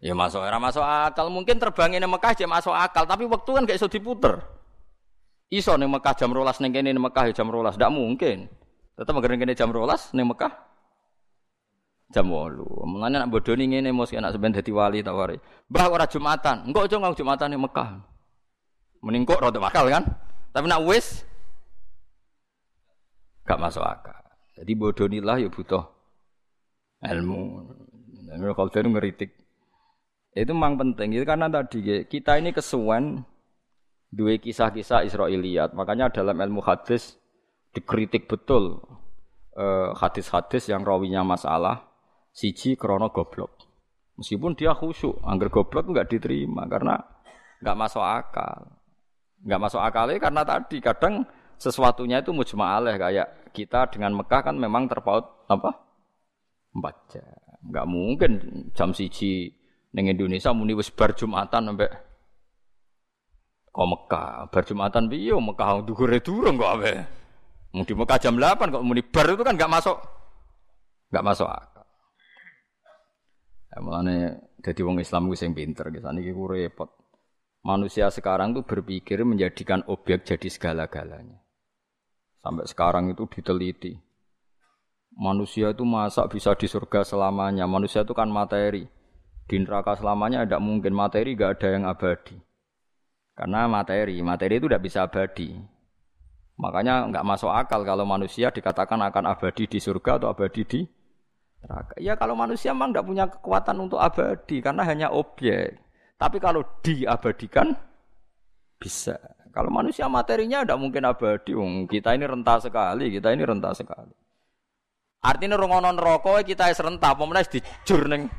Ya masuk era masuk akal. Mungkin terbangin Mekah aja masuk akal tapi waktu kan gak iso diputer. Iso ning Mekah jam rolas ning kene Mekah ya jam rolas. Ndak mungkin. Tetep ngene kene jam rolas ning Mekah jam 8 mulane nak bodoni ngene mos enak sampean dadi wali tak wari mbah ora Jumatan. Engko aja ngau Jumatan ning Mekah mending kok rada akal kan tapi nak wis gak masuk akal jadi bodonilah ya butuh ilmu. Kalau itu ngeritik. Itu memang penting. Itu karena tadi kita ini kesuwen dua kisah-kisah Israiliyat. Makanya dalam ilmu hadis dikritik betul eh, hadis-hadis yang rawinya masalah siji krono goblok. Meskipun dia khusyuk, angger goblok nggak diterima karena nggak masuk akal. Nggak masuk akal karena tadi kadang sesuatunya itu mujma'aleh kayak kita dengan Mekah kan memang terpaut apa? Empat jam. Enggak mungkin jam siji neng Indonesia muni wis bar Jumatan sampai kok Mekah. Bar Jumatan piye Mekah dhuwure durung kok ape. Mau di Mekah jam 8 kok muni bar itu kan enggak masuk enggak masuk akal. Ya mulane dadi wong Islam ku sing pinter gitu. Niki ku repot. Manusia sekarang tuh berpikir menjadikan objek jadi segala-galanya. Sampai sekarang itu diteliti. Manusia itu masa bisa di surga selamanya. Manusia itu kan materi. Di neraka selamanya tidak mungkin materi gak ada yang abadi. Karena materi, materi itu tidak bisa abadi. Makanya nggak masuk akal kalau manusia dikatakan akan abadi di surga atau abadi di neraka. Ya kalau manusia memang tidak punya kekuatan untuk abadi karena hanya objek. Tapi kalau diabadikan bisa. Kalau manusia materinya tidak mungkin abadi. Wong kita ini rentah sekali, kita ini rentah sekali. Artinya rongonon rokok kita es rentah, pemenang dijur neng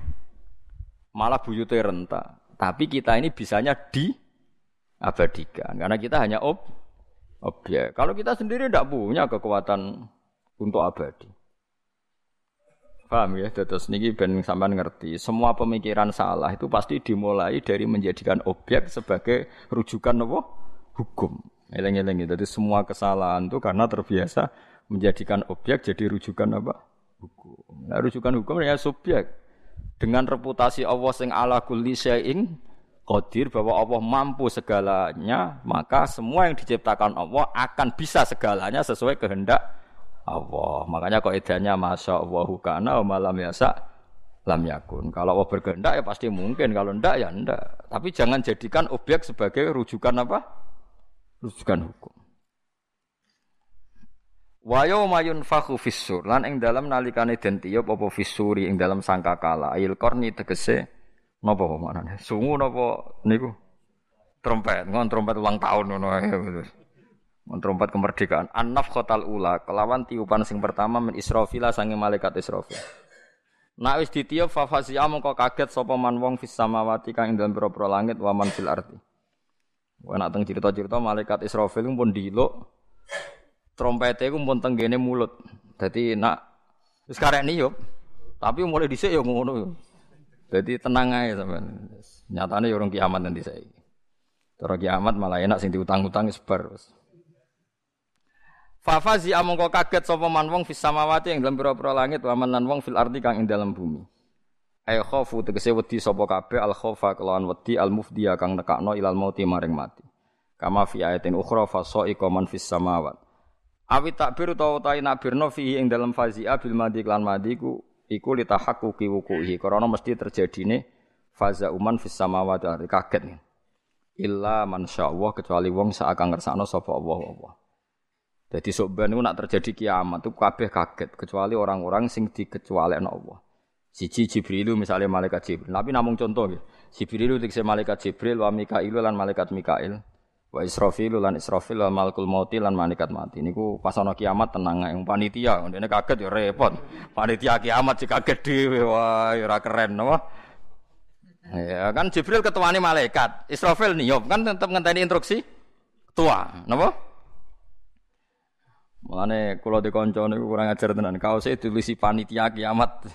malah buyute rentah. Tapi kita ini bisanya diabadikan karena kita hanya ob objek. Kalau kita sendiri tidak punya kekuatan untuk abadi. Paham ya? Terus niki ben sampean ngerti, semua pemikiran salah itu pasti dimulai dari menjadikan objek sebagai rujukan apa? hukum. Eleng-eleng Jadi semua kesalahan itu karena terbiasa menjadikan objek jadi rujukan apa? Hukum. Nah, rujukan hukum ya subjek. Dengan reputasi Allah sing ala kulli syai'in qadir bahwa Allah mampu segalanya, maka semua yang diciptakan Allah akan bisa segalanya sesuai kehendak Allah. Makanya kok edanya masya Allah kana malam yasa lam yakun. Kalau Allah berkehendak ya pasti mungkin, kalau ndak ya ndak. Tapi jangan jadikan objek sebagai rujukan apa? rujukan hukum. Wa yauma yunfakhu fissur lan ing dalam nalikane den tiup apa fissuri ing dalam sangkakala ayil korni tegese napa manane sungu napa niku trompet ngon trompet ulang tahun ngono ae ngon trompet kemerdekaan annaf khotal ula kelawan tiupan sing pertama min Israfila sange malaikat Israfil Nak wis ditiup fa fasiya mongko kaget sapa man wong fis samawati kang ing dalem pira langit wa man fil ardi Wah nak teng cerita-cerita malaikat Israfil pun diluk trompete ku pun tenggene mulut. Dadi nak wis karek niup, tapi mulai dhisik ya ngono. Dadi tenang ae sampean. Nyatane ya urung kiamat nanti saiki. Cara kiamat malah enak sing diutang-utang wis bar. Fafazi amongko kaget sapa man wong fis samawati ing dalam pira-pira langit wa man wong fil ardi kang ing dalam bumi. Ay khofu tegese wedi sapa kabeh al khofa kelawan wedi al mufdiya kang nekakno ilal mauti maring mati. Kama fi ayatin ukhra fa sa'iqa man fis samawat. Awi takbir utawa ta nabirno fihi ing dalam fazia bil madi klan madi ku iku litahaqquqi wuquhi. Karena mesti terjadine faza uman fis samawat kaget. Illa man Allah kecuali wong sak akan ngersakno sapa Allah Allah. Jadi sok nak terjadi kiamat itu kabeh kaget kecuali orang-orang sing dikecualekno Allah. Siji Jibrilu misalnya malaikat Jibril. Tapi namun contoh gitu. Jibrilu dikse malaikat Jibril wa Mikailu lan malaikat Mikail. Wa Israfilu lan Israfil lan malakul mauti lan malaikat mati. Niku pas ana kiamat tenang yang panitia. Ndene kaget ya repot. Panitia kiamat sih kaget dhewe. Wah, ya keren napa? Ya kan Jibril ketuane malaikat. Israfil niup kan tetap ngenteni instruksi ketua. Napa? Mulane kula dikonco niku kurang ajar tenan. Kaose ditulisi panitia kiamat.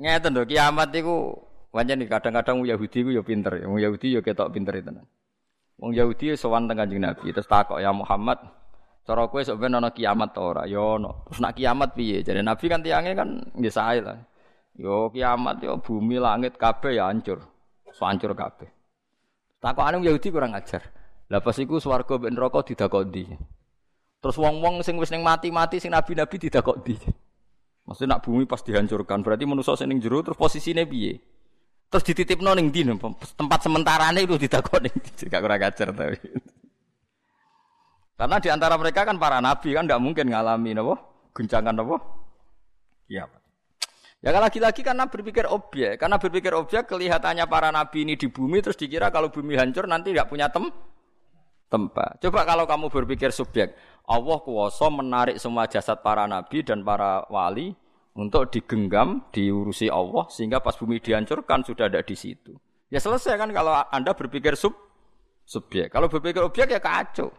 Ngeten lho kiamat iku pancen kadang-kadang Yahudi ku ya pinter, wong Yahudi ya ketok pinter itu. Wong Yahudi sowan teng Kanjeng Nabi terus takok ya Muhammad, cara kowe sok ben ana kiamat ta ora? Ya ono. Terus nak kiamat piye? Jadi Nabi kan tiange kan nggih sae lah. Yo kiamat yo bumi langit kabeh ya hancur. Hancur kabeh. Takokane Yahudi kurang ajar. Lah pas iku swarga ben neraka didakok ndi? Terus wong-wong sing wis ning mati-mati sing nabi-nabi didakok ndi? [LAUGHS] Maksudnya nak bumi pas dihancurkan, berarti manusia sing ning jero terus posisine piye? Terus dititipno ning ndi tempat sementarane itu ditakoni. [LAUGHS] Gak kurang ajar tapi. Karena di antara mereka kan para nabi kan tidak mungkin ngalami napa? Guncangan napa? Iya. Ya lagi-lagi karena berpikir objek, karena berpikir objek kelihatannya para nabi ini di bumi terus dikira kalau bumi hancur nanti tidak punya tem tempat. Coba kalau kamu berpikir subjek, Allah kuasa menarik semua jasad para nabi dan para wali untuk digenggam, diurusi Allah sehingga pas bumi dihancurkan sudah ada di situ. Ya selesai kan kalau Anda berpikir sub subjek. Kalau berpikir objek ya kacau.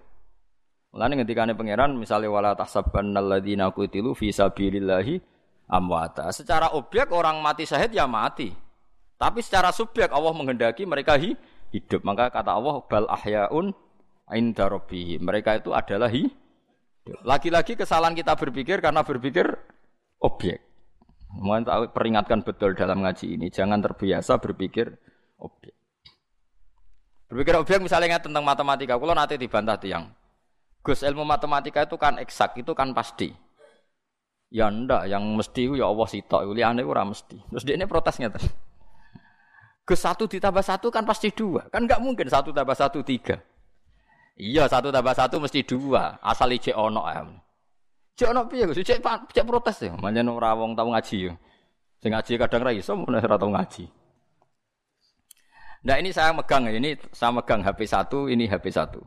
Mulane ngendikane pangeran misalnya wala tahsabannal ladzina qutilu fi sabilillahi amwata. Secara objek orang mati syahid ya mati. Tapi secara subjek Allah menghendaki mereka hidup. Maka kata Allah bal ahyaun inda. Mereka itu adalah hidup. Lagi-lagi kesalahan kita berpikir karena berpikir objek. Mohon tahu peringatkan betul dalam ngaji ini, jangan terbiasa berpikir objek. Berpikir objek misalnya tentang matematika, kalau nanti dibantah tiang. Gus ilmu matematika itu kan eksak, itu kan pasti. Ya ndak, yang mesti ya Allah sitok, liyane ora mesti. Terus dia ini protesnya terus. Gus satu ditambah satu kan pasti dua, kan nggak mungkin satu tambah satu tiga. Iya satu tambah satu mesti dua, asal ije ono ya. Cek ono piye Gus? Cek cek protes ya. Manjen ora wong tau ngaji ya. Sing ngaji kadang ra iso mun ora tau ngaji. Nah ini saya megang ini saya megang HP 1, ini HP 1.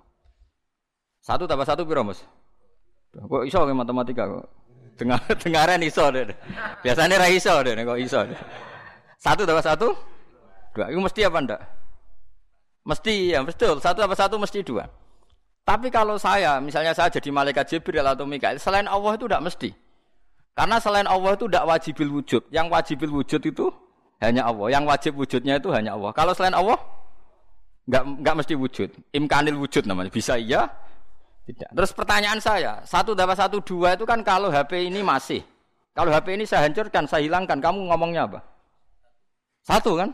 Satu tambah satu piro, Mas? Kok iso ke matematika kok? Dengar [LAUGHS] dengaran iso deh. Biasanya ra iso deh kok iso. Deh. Satu tambah satu? Dua. Itu mesti apa ndak? Mesti ya, betul. Satu tambah satu mesti dua. Tapi kalau saya, misalnya saya jadi malaikat Jibril atau Mikael, selain Allah itu tidak mesti. Karena selain Allah itu tidak wajibil wujud. Yang wajibil wujud itu hanya Allah. Yang wajib wujudnya itu hanya Allah. Kalau selain Allah, nggak nggak mesti wujud. Imkanil wujud namanya. Bisa iya, tidak. Terus pertanyaan saya, satu dapat satu dua itu kan kalau HP ini masih. Kalau HP ini saya hancurkan, saya hilangkan, kamu ngomongnya apa? Satu kan?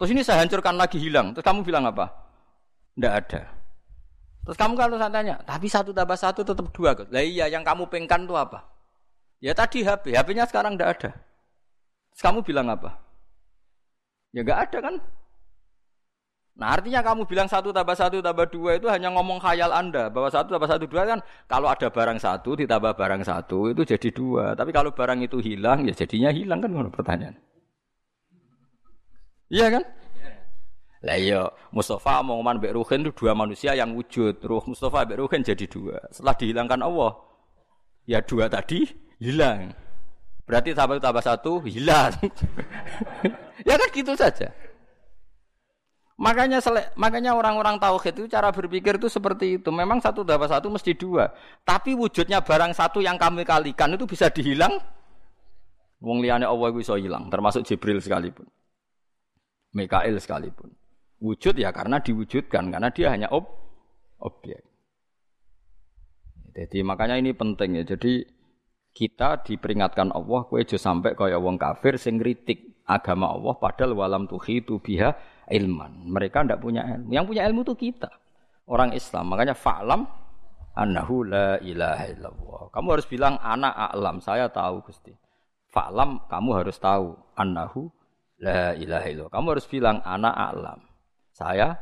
Terus ini saya hancurkan lagi hilang. Terus kamu bilang apa? Tidak ada. Terus kamu kalau saya tanya, tapi satu tambah satu tetap dua. Lah iya, yang kamu pengkan itu apa? Ya tadi HP, HP-nya sekarang tidak ada. Terus kamu bilang apa? Ya nggak ada kan? Nah artinya kamu bilang satu tambah satu tambah dua itu hanya ngomong khayal anda bahwa satu tambah satu dua kan kalau ada barang satu ditambah barang satu itu jadi dua. Tapi kalau barang itu hilang ya jadinya hilang kan pertanyaan. Iya kan? Lah iya, Mustafa mau ngomong Mbak Ruhin itu dua manusia yang wujud. Ruh Mustafa Mbak Ruhin jadi dua. Setelah dihilangkan Allah, ya dua tadi hilang. Berarti tambah tambah satu hilang. [LAUGHS] ya kan gitu saja. Makanya makanya orang-orang tauhid itu cara berpikir itu seperti itu. Memang satu tambah satu mesti dua. Tapi wujudnya barang satu yang kami kalikan itu bisa dihilang. Wong liane Allah bisa hilang, termasuk Jibril sekalipun. Mikail sekalipun. Wujud ya karena diwujudkan, karena dia hanya ob objek. Jadi makanya ini penting ya. Jadi kita diperingatkan Allah kue jo sampai kaya wong kafir sing kritik agama Allah padahal walam itu biha ilman. Mereka ndak punya ilmu. Yang punya ilmu itu kita. Orang Islam. Makanya fa'lam annahu la ilaha illallah. Kamu harus bilang anak a'lam, saya tahu Gusti. Fa'lam kamu harus tahu annahu la ilaha illallah. Kamu harus bilang anak a'lam. Saya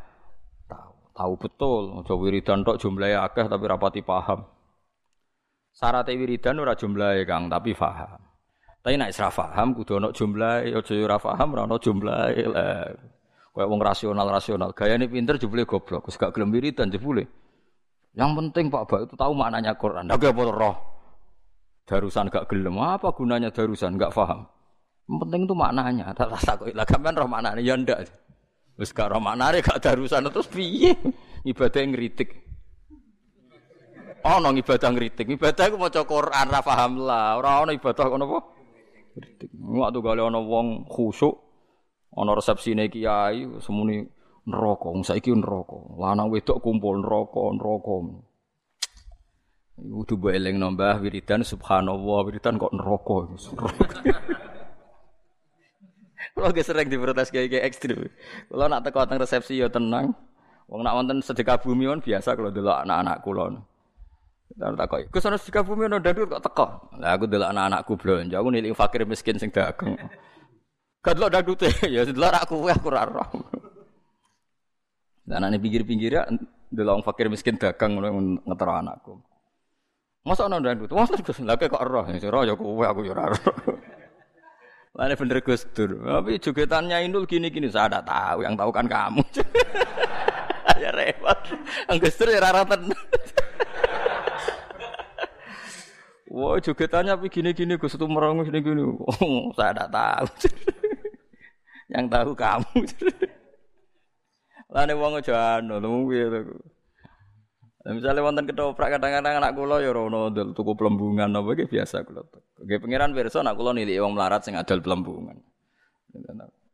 tahu, tahu betul. Aja wiridan tok jumlahnya akeh tapi rapati paham. Syarat wiridan ora jumlahe Kang, tapi paham. Tapi nek isra paham kudu ana jumlahe, aja ora paham ora ana jumlahe. Kayak wong rasional-rasional. Gayane pinter jebule goblok, wis gak gelem wiridan jebule. Yang penting Pak Bak itu tahu maknanya Quran. Ndak apa roh. Darusan gak gelem. Apa gunanya darusan? Gak paham. Yang penting itu maknanya. Tak rasa kok lah roh maknanya ya ndak. Wis gak ora maknane gak darusan terus piye? Ibadah ngritik. Ana ibadah ngritik. Ibadah iku maca Quran ra paham lah. Ora ana ibadah ngono apa? Ngritik. Waktu gale ana wong khusuk ana resepsine kiai semuni neraka. Wong saiki neraka. Lanang wedok kumpul neraka, neraka. Kudu mbok eling nambah wiridan subhanallah, wiridan kok neraka. [LAUGHS] Kalau gak sering diprotes kayak kayak ekstrim. Kalau nak teko teng resepsi ya tenang. Wong nak wonten sedekah bumi on biasa kalau dulu anak-anak kulon. Dan tak kok, ana sedekah bumi ono dandut kok teko. Lah aku delok anak-anakku belanja, aku nilik fakir miskin sing dagang. [LAUGHS] Gak delok dandute, [LAUGHS] ya delok aku aku ora roh. Dan anane pinggir-pinggir ya delok fakir miskin dagang ngono ngetero anakku. Masa ana ndandut? Wah, Gus, lha kok roh, ya roh ya kowe aku ya ora Lane bener Gus Dur. Tapi jogetannya Inul gini-gini saya ada tahu, yang tahu kan kamu. [LAUGHS] ya repot. Gus Dur ya ora [LAUGHS] Wah, jogetannya tapi gini-gini Gus itu merengus gini-gini. Oh, saya tidak tahu. [LAUGHS] yang tahu kamu. Lane wong aja piye Nah, misalnya wonten ketoprak kadang-kadang anak kula ya rono ndel tuku pelembungan apa iki biasa kula. Nggih pangeran pirsa anak kula nilai wong melarat sing adol pelembungan.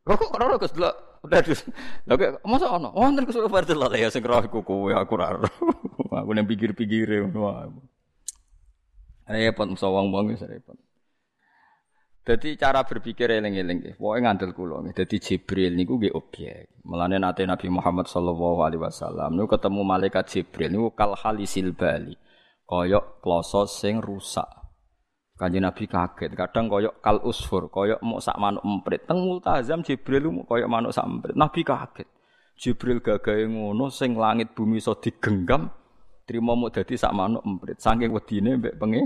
Kok kok ora Gus delok udah dus. Lha kok masa ono? Wonten Gus ora delok ya sing roh iku kowe aku ora. [LAUGHS] Aku nang pikir-pikire ngono. Repot wong-wong wis repot. Jadi cara berpikir eling-eling nggih. Pokoke ngandel kula nggih. Dadi Jibril niku nggih objek. Mulane nate Nabi Muhammad sallallahu alaihi wasallam niku ketemu malaikat Jibril niku kal halisil bali. Koyok kloso sing rusak. Kanjeng Nabi kaget, kadang koyok kal usfur, koyok mau sak manuk emprit. Teng multazam Jibril mau koyok manuk sak emprit. Nabi kaget. Jibril gagahe ngono sing langit bumi iso digenggam, trimo mau dadi sak manuk emprit. Saking wedine mbek pengen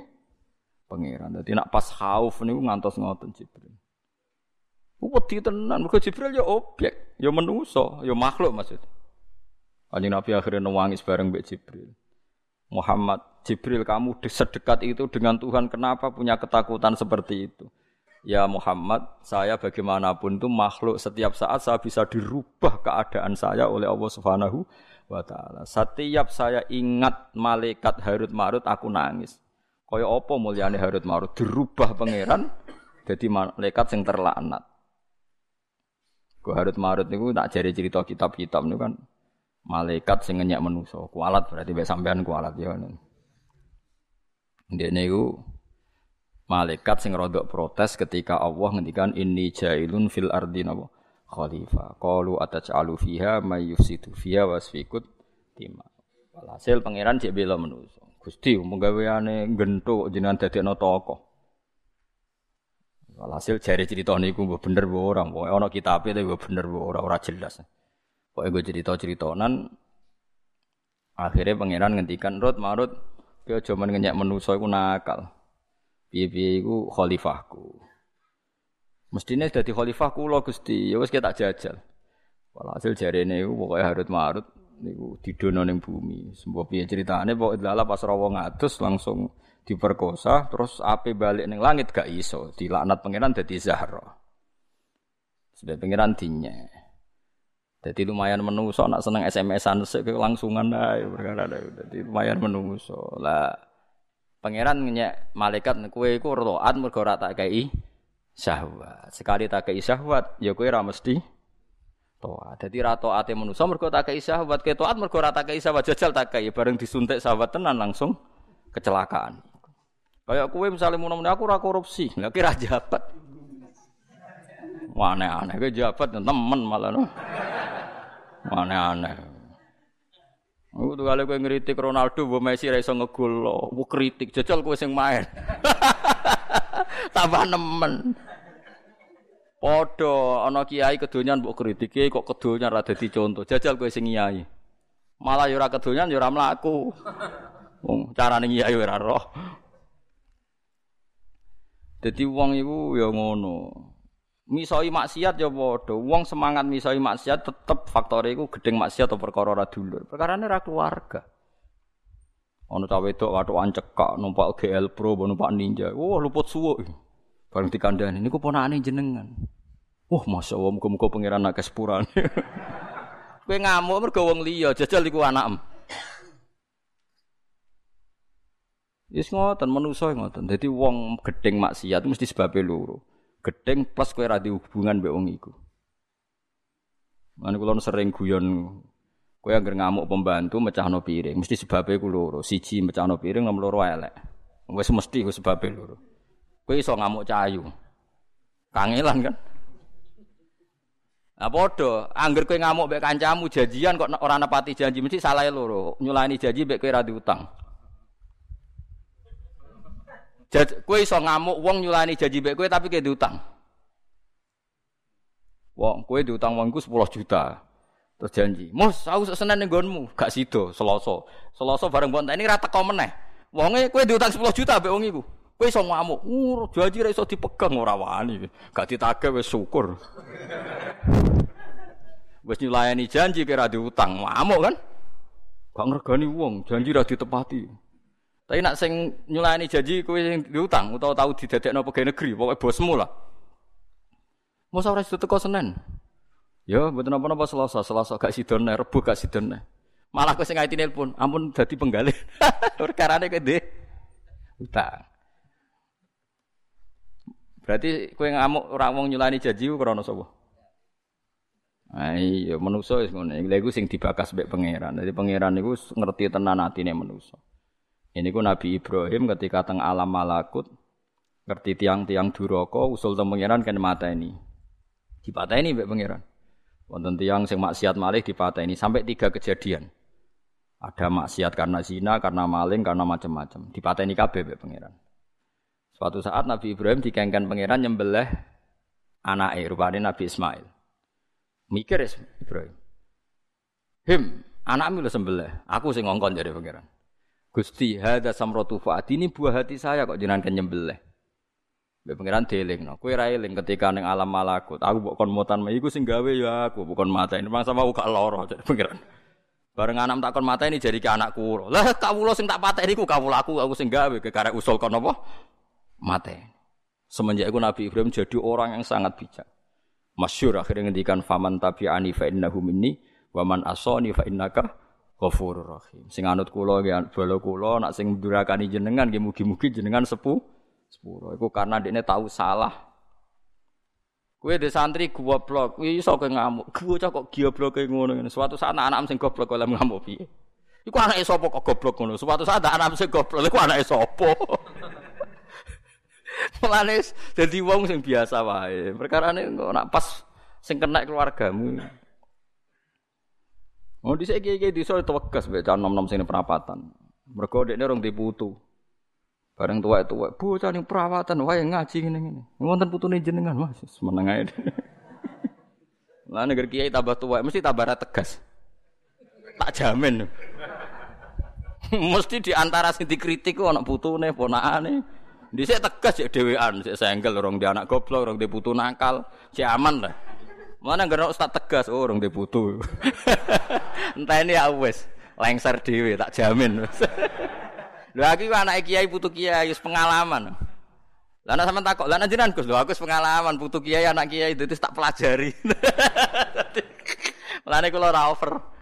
pangeran. Dadi nak pas khauf ngantos ngoten Jibril. Wedi tenan, mergo Jibril ya objek, ya manusa, ya makhluk maksud. Kanjeng Nabi akhirnya nangis bareng mbek Jibril. Muhammad, Jibril kamu sedekat itu dengan Tuhan, kenapa punya ketakutan seperti itu? Ya Muhammad, saya bagaimanapun itu makhluk setiap saat saya bisa dirubah keadaan saya oleh Allah Subhanahu wa taala. Setiap saya ingat malaikat Harut Marut aku nangis. Kaya apa mulyane Harut Marut dirubah pangeran jadi malaikat sing terlaknat. Ku Harut Marut niku tak jari cerita kitab-kitab niku kan malaikat sing ngenyek manusa. Kualat berarti mek sampean kualat ya. Ndek niku malaikat sing rodok protes ketika Allah ngendikan inni jailun fil ardi napa khalifah. Qalu ataj'alu fiha may yufsidu fiha wasfikut tima. Walhasil pangeran cek bela manusa. Gusti menggaweane gentuk jenengan dadekno tokoh. Walhasil jari cerita niku mbok bener mbok ora, pokoke ana kitabe tapi mbok bener mbok ora ora jelas. Pokoke gue cerita-ceritonan akhirnya pangeran ngendikan Rut Marut kowe aja men ngenyek manusa iku nakal. Piye-piye iku khalifahku. Mestine dadi khalifah kula Gusti, ya wis tak jajal. Walhasil jarene iku pokoke Harut Marut niku didono ning bumi. Sembo piye ceritane pokoke lala pas rawa ngatus langsung diperkosa terus ape balik ning langit gak iso dilaknat pangeran dadi Zahra. Sudah pangeran dinya. Jadi lumayan menungso nak seneng SMS-an sik langsungan ae perkara Dadi lumayan menungso. Lah pangeran nyek malaikat kowe iku roat mergo ora tak kei syahwat. Sekali tak kei syahwat ya kowe ora mesti toat. Dadi ra taate manusa mergo tak kei syahwat, ke taat mergo ora tak kei syahwat jajal tak kei bareng disuntik syahwat tenan langsung kecelakaan. Kayak kue misalnya mau aku ora korupsi, lha kira jabat. Wah aneh-aneh, gue jabat temen malah no. Aneh-aneh. Aku tuh kali gue ngeritik Ronaldo, bu Messi raiso ngegul lo, gue kritik, jajal gue sing main. [LAUGHS] Tambah nemen. Podo, ana kiai kedonyan mbok kritike kok kedonyan ra dadi contoh. Jajal kowe sing kiai. Malah yo ora kedonyan yo ora mlaku. Wong carane kiai ora roh. Dadi wong iku ya ngono. Misoi maksiat ya padha. Wong semangat misoi maksiat tetep faktore iku gedeng maksiat atau perkara ora dulur. Perkarane ra keluarga. Ono ta wedok wathukan cekak numpak GL Pro numpak Ninja. Wah luput suwuk. Bareng dikandani niku ponakane jenengan. Wah, Masya Allah, muka-muka pengiran nak kesepuran. [LAUGHS] Kowe ngamuk mergo wong liya, jajal iku anakem. Wis ngoten manusa ngoten. Dadi wong gedeng maksiat mesti sebabe loro. Gedeng plus kowe ra hubungan mbek wong iku. Lan kula sering guyon kowe anggere ngamuk pembantu mecahno piring, mesti sebabe ku. Siji mecahno piring, nomor loro elek. Mesti ku sebabe loro. Kowe iso ngamuk cayu. Kangelan kan? Nah padha, angger kowe ngamuk mbek kancamu janjian kok ora nepati janji mesti salah loro. Nyulani janji mbek kowe ra diutang. Jad, kowe iso ngamuk wong nyulani janji mbek kowe tapi kowe diutang. Wong kowe diutang wongku 10 juta. Terus janji, "Mus, aku senen ning nggonmu." Gak sida, Selasa. Selasa bareng mbok ini ra teko meneh. Wonge kowe diutang 10 juta mbek wong iku. Kowe iso ngamuk, "Uh, janji ra iso dipegang ora wani." Gak ditagih wis syukur. Wis nyulayani janji kira diutang, ngamuk kan? Gak ngergani wong, janji ra ditepati. Tapi nak sing nyulayani janji kowe sing diutang utawa tau didadekno pegawai negeri, pokoke bosmu lah. Masa ora teko Senin. Ya, mboten napa-napa Selasa, Selasa gak sidone, Rebo gak sidone. Malah kowe sing ngaiti nelpon, ampun dadi penggalih. [LAUGHS] Perkarane kowe ndek utang. Berarti kowe ngamuk ora wong nyulani janji ku krana sapa? Ah iya manusa wis iku sing dibakas mbek pangeran. Dadi pangeran niku ngerti tenan atine manusa. Ini ku Nabi Ibrahim ketika teng alam malakut ngerti tiang-tiang duraka usul teng pangeran kan mata ini. Mbek pangeran. Wonten tiang sing maksiat malih dipateni sampai tiga kejadian. Ada maksiat karena zina, karena maling, karena macam-macam. Dipateni kabeh mbek pangeran. Suatu saat Nabi Ibrahim dikengken pangeran nyembelih anake rupane Nabi Ismail. Mikir ya Ibrahim. Him, anakmu lho sembelih. Aku sing ngongkon jadi pangeran. Gusti, hadza samratu fuadi ini buah hati saya kok jenengan nyembelih. Mbek pangeran deling no. Kowe ra eling ketika ning alam malakut. Aku kon mutan iku sing gawe ya aku bukan mata ini. Mangsa mau gak lara jadi pangeran. Bareng anak tak kon mata ini jadi ke anakku. Lah kawula sing tak pateni ku kawula aku aku sing gawe kekarek usul kon? Mate. Semenjak itu Nabi Ibrahim jadi orang yang sangat bijak. Masyur akhirnya ngendikan faman tabi'ani fa innahu minni wa man asani fa innaka ghafurur rahim. Sing anut kula nggih bala kula nak sing durakani jenengan nggih mugi-mugi jenengan sepu sepuro. Iku karena dekne tahu salah. Kue de santri goblok, kuwi iso kowe ngamuk. Bocah kok goblok kaya ngono ngene. Suatu saat anak-anak sing goblok oleh ngamuk piye? Iku anake sapa kok goblok ngono? Suatu saat anak sing goblok iku anake sapa? [LAUGHS] [LAUGHS] Mulane dadi wong sing biasa wae. Perkarane kok nak pas sing kena keluargamu. Oh dhisik iki-iki disa tewegas mbek nom-nom sing perapatan. Mergo dekne rong diputu. Bareng itu, bocah ning perawatan, wae ngaji ngene-ngene. Wonten putune jenengan, Mas, meneng ae. [LAUGHS] Lah negeri kiai tambah tua, mesti tambah tegas. Tak jamin. [LAUGHS] mesti di antara sing dikritik ku ana putune, ponakane. Dhisik tegas ya dhewean, sik senggel orang di anak goblok, orang di putu nakal, si aman lah. Mana nggak ustaz tegas, oh orang di putu. [LAUGHS] Entah ini ya wes, lengser dewe, tak jamin. [LAUGHS] Lho aku anak kiai putu kiai pengalaman. Lah ana sampean takok, lah jenengan Gus, lho aku pengalaman putu kiai anak kiai itu tak pelajari. [LAUGHS] Mulane kula ora over.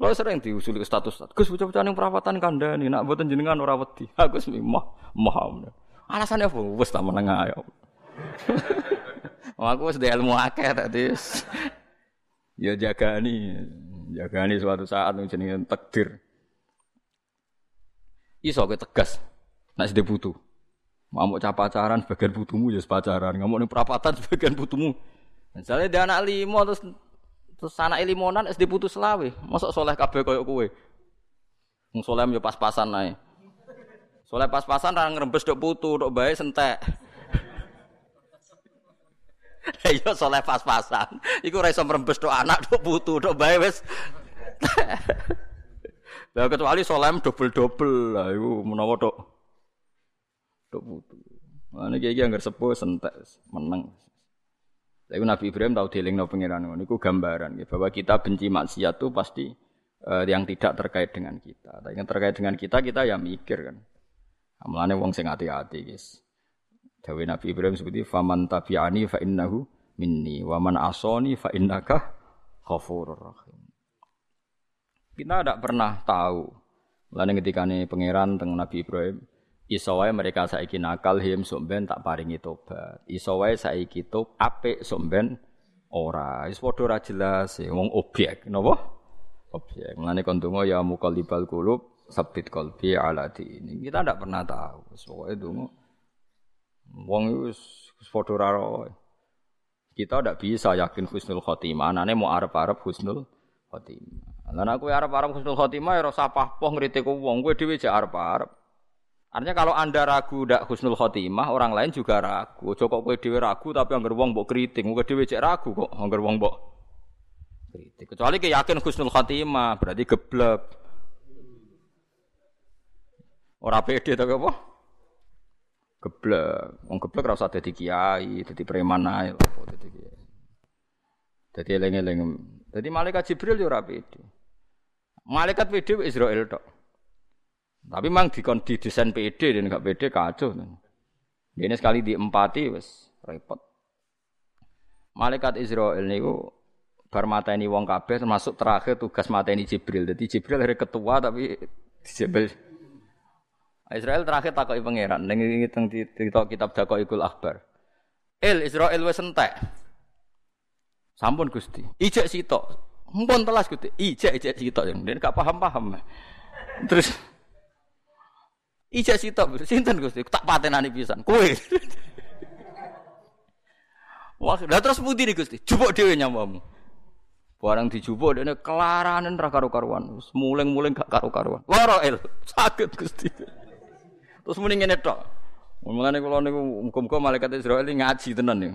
Kula sering diusuli status Gus bocah-bocah ning perawatan kandhani, nak mboten jenengan ora wedi. Aku wis mah mah. Alasannya apa? Wis tak meneng ae. [LAUGHS] aku wis ilmu akeh tadi. ya jagani, jagani suatu saat jenenge takdir. Iso kowe tegas. Nek sede butuh. Mau cap pacaran sebagian butuhmu ya pacaran. Ngamuk ning perapatan [LAUGHS] sebagian butuhmu. Misalnya dia anak limo terus terus anak limonan SD putus selawe. Mosok soleh kabeh koyo kowe. Wong soleh yo pas-pasan ae. Soleh pas-pasan ra ngrembes dok putu, dok bae sentek. [LAUGHS] Iya soleh pas-pasan. Iku ora iso mrembes dok anak dok putu, dok bae wis [LAUGHS] Lah kecuali solem double-double lah iku menawa tok tok putu. Mane iki iki anggere sepuh sentek meneng. Tapi Nabi Ibrahim tahu dilingno pangeran ngono iku gambaran ya, bahwa kita benci maksiat itu pasti uh, yang tidak terkait dengan kita. Tapi yang terkait dengan kita kita ya mikir kan. Amalane wong sing hati-hati guys. Dawe Nabi Ibrahim seperti faman tabi'ani fa innahu minni wa man asani fa innaka ghafurur rahim. Kita tidak pernah tahu. Lalu ketika nih pangeran teng Nabi Ibrahim, isowai mereka saiki nakal him sumben tak paringi tobat. Isowai saiki top ape sumben Ora, wis padha ora jelas e wong objek, napa? Objek. Mulane kon donga ya muqallibal qulub sabit qalbi ala ini. Kita ndak pernah tahu. Wis pokoke donga wong wis padha ora Kita ndak bisa yakin husnul khotimah. Anane mau arep-arep husnul khotimah. Nek kowe arep-arep husnul khotimah ya ora usah pahpoh ngritik wong, kowe dhewe jek arep-arep. Artinya kalau anda ragu ndak husnul khotimah, orang lain juga ragu. Ojo kok kowe ragu tapi anggar wong mbok kritik, kowe dhewe cek ragu kok anggar wong mbok kritik. Kecuali ke yakin husnul khotimah, berarti geblek. Ora pede to apa? Geblek. Wong geblek ora usah dadi kiai, dadi preman ae apa dadi kiai. Dadi eling-eling. Dadi malaikat Jibril yo ora pede. Malaikat pede Israel tok. Tapi memang dikon di desain PD dan nggak PD kacau. Ini sekali diempati wes repot. Malaikat Israel niku bar ini wong kabeh termasuk terakhir tugas mata ini Jibril. Jadi Jibril hari ketua tapi Jibril Israel terakhir takoki pangeran ning teng kitab kitab ikul Akbar. El Israel wes entek. Sampun Gusti. Ijek sitok. Mumpun telas Gusti. Ijek ijek sitok. Dia gak paham-paham. Terus Ijak sitok, sinten Gusti? Tak patenani pisan. Kowe. Wah, lah terus putih nih Gusti? Jupuk dhewe nyamamu. Barang dijupuk dene kelaranen ra karo-karuan. Muling-muling gak karo-karuan. Loro el, sakit Gusti. Terus muni ngene tok. Mulane kula niku muga-muga malaikat Israel ngaji tenan nih.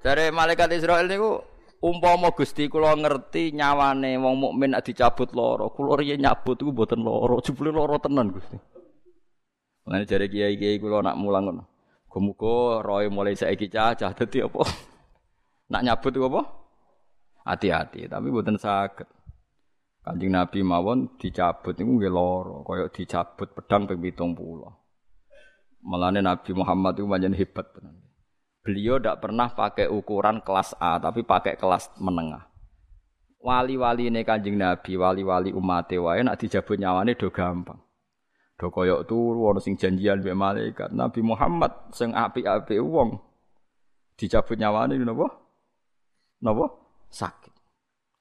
Dari malaikat Israel niku umpama Gusti kula ngerti nyawane wong mukmin dicabut loro, kula riyen nyabut iku mboten loro, jebule loro tenan Gusti. Mulane jare kiai-kiai kula nak mulang ngono. Muga roe mulai saiki cacah dadi apa? [LAUGHS] Nak nyabut iku apa? Hati-hati, tapi mboten saged. Kanjeng Nabi mawon dicabut niku nggih lara, kaya dicabut pedang ping 70. Mulane Nabi Muhammad itu pancen hebat tenan. Beliau tidak pernah pakai ukuran kelas A, tapi pakai kelas menengah. Wali-wali ini kanjeng Nabi, wali-wali umat wae nak dijabut nyawane do gampang. Do koyok turu ono sing janjian mbek malaikat. Nabi Muhammad sing apik-apik wong dicabut nyawane napa? Napa? Sakit.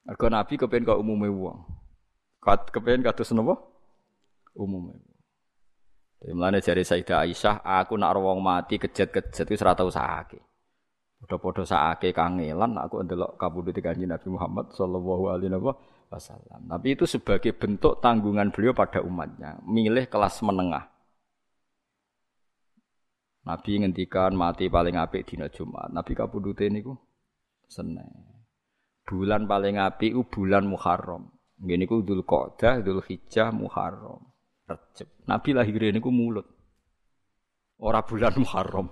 Mergo Nabi kepen kok umume wong. Kepen kados napa? Umume. Mulane jari Sayyidah Aisyah, aku nak wong mati kejet-kejet wis ora tau sakake. Padha-padha sakake kangelan aku ndelok kabudute Kanjeng Nabi Muhammad sallallahu alaihi wasallam. Tapi itu sebagai bentuk tanggungan beliau pada umatnya, milih kelas menengah. Nabi ngendikan mati paling apik dina Jumat. Nabi kabudute niku Senin. Bulan paling apik u bulan Muharram. Ngene niku Dzulqa'dah, Dzulhijjah, Muharram. Recep. Nabi lahirnya niku mulut. Ora bulan Muharram.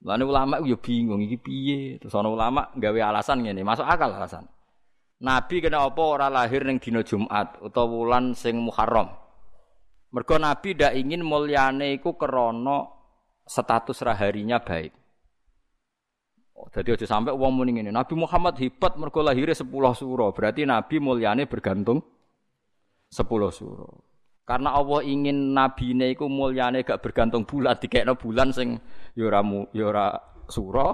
Lalu ulama yo bingung iki piye. Terus ana ulama gawe alasan ngene, masuk akal alasan. Nabi kena apa ora lahir ning dina Jumat utawa wulan sing Muharram. Mergo Nabi ndak ingin mulyane iku krana status raharinya baik. Oh, jadi aja sampai uang muni ini. Nabi Muhammad hebat mergo lahirnya sepuluh suro. Berarti Nabi mulyane bergantung sepuluh suro. Karena Allah ingin nabi ini iku mulyane gak bergantung bulan, dikekno bulan sing ya ora ya ora sura.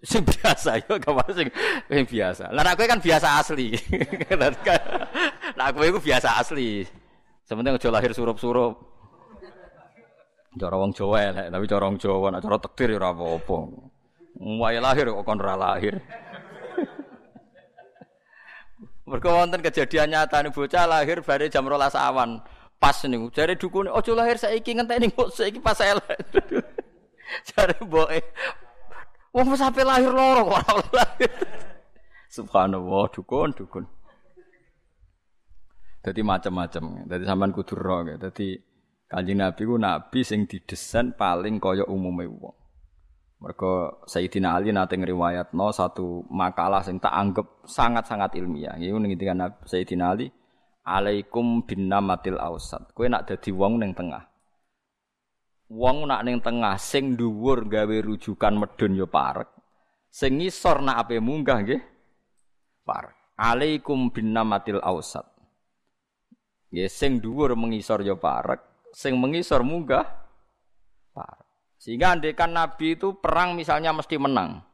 Sing biasa ya gak sing sing biasa. Lah aku kan biasa asli. [LAUGHS] Lah aku iku biasa asli. Sementing aja lahir surup-surup. Cara wong Jawa elek, tapi cara wong Jawa nek cara takdir ya ora apa-apa. Wae lahir kok kon ora lahir. Mergo wonten kejadian nyata nih bocah lahir bare jam rolas awan. Pas niku jare dukune ojo lahir saiki ngenteni kok saiki pas elek. [LAUGHS] jare mboke wong sampe lahir loro kok lahir. [LAUGHS] Subhanallah dukun dukun. Jadi macam-macam. Jadi sampean kudu ro. Jadi Kanjeng Nabi ku nabi sing didesain paling kaya umume wong. Mereka Sayyidina Ali nate ngriwayatno satu makalah sing tak anggap sangat-sangat ilmiah. Iku ngendikan Sayyidina Ali, "Alaikum bin namatil ausat." Kowe nak dadi wong ning tengah. Wong nak ning tengah sing dhuwur gawe rujukan medun yo parek. Sing ngisor nak ape munggah nggih parek. Alaikum bin namatil ausat. Nggih sing dhuwur mengisor yo parek, sing mengisor munggah parek. Sehingga andekan Nabi itu perang misalnya mesti menang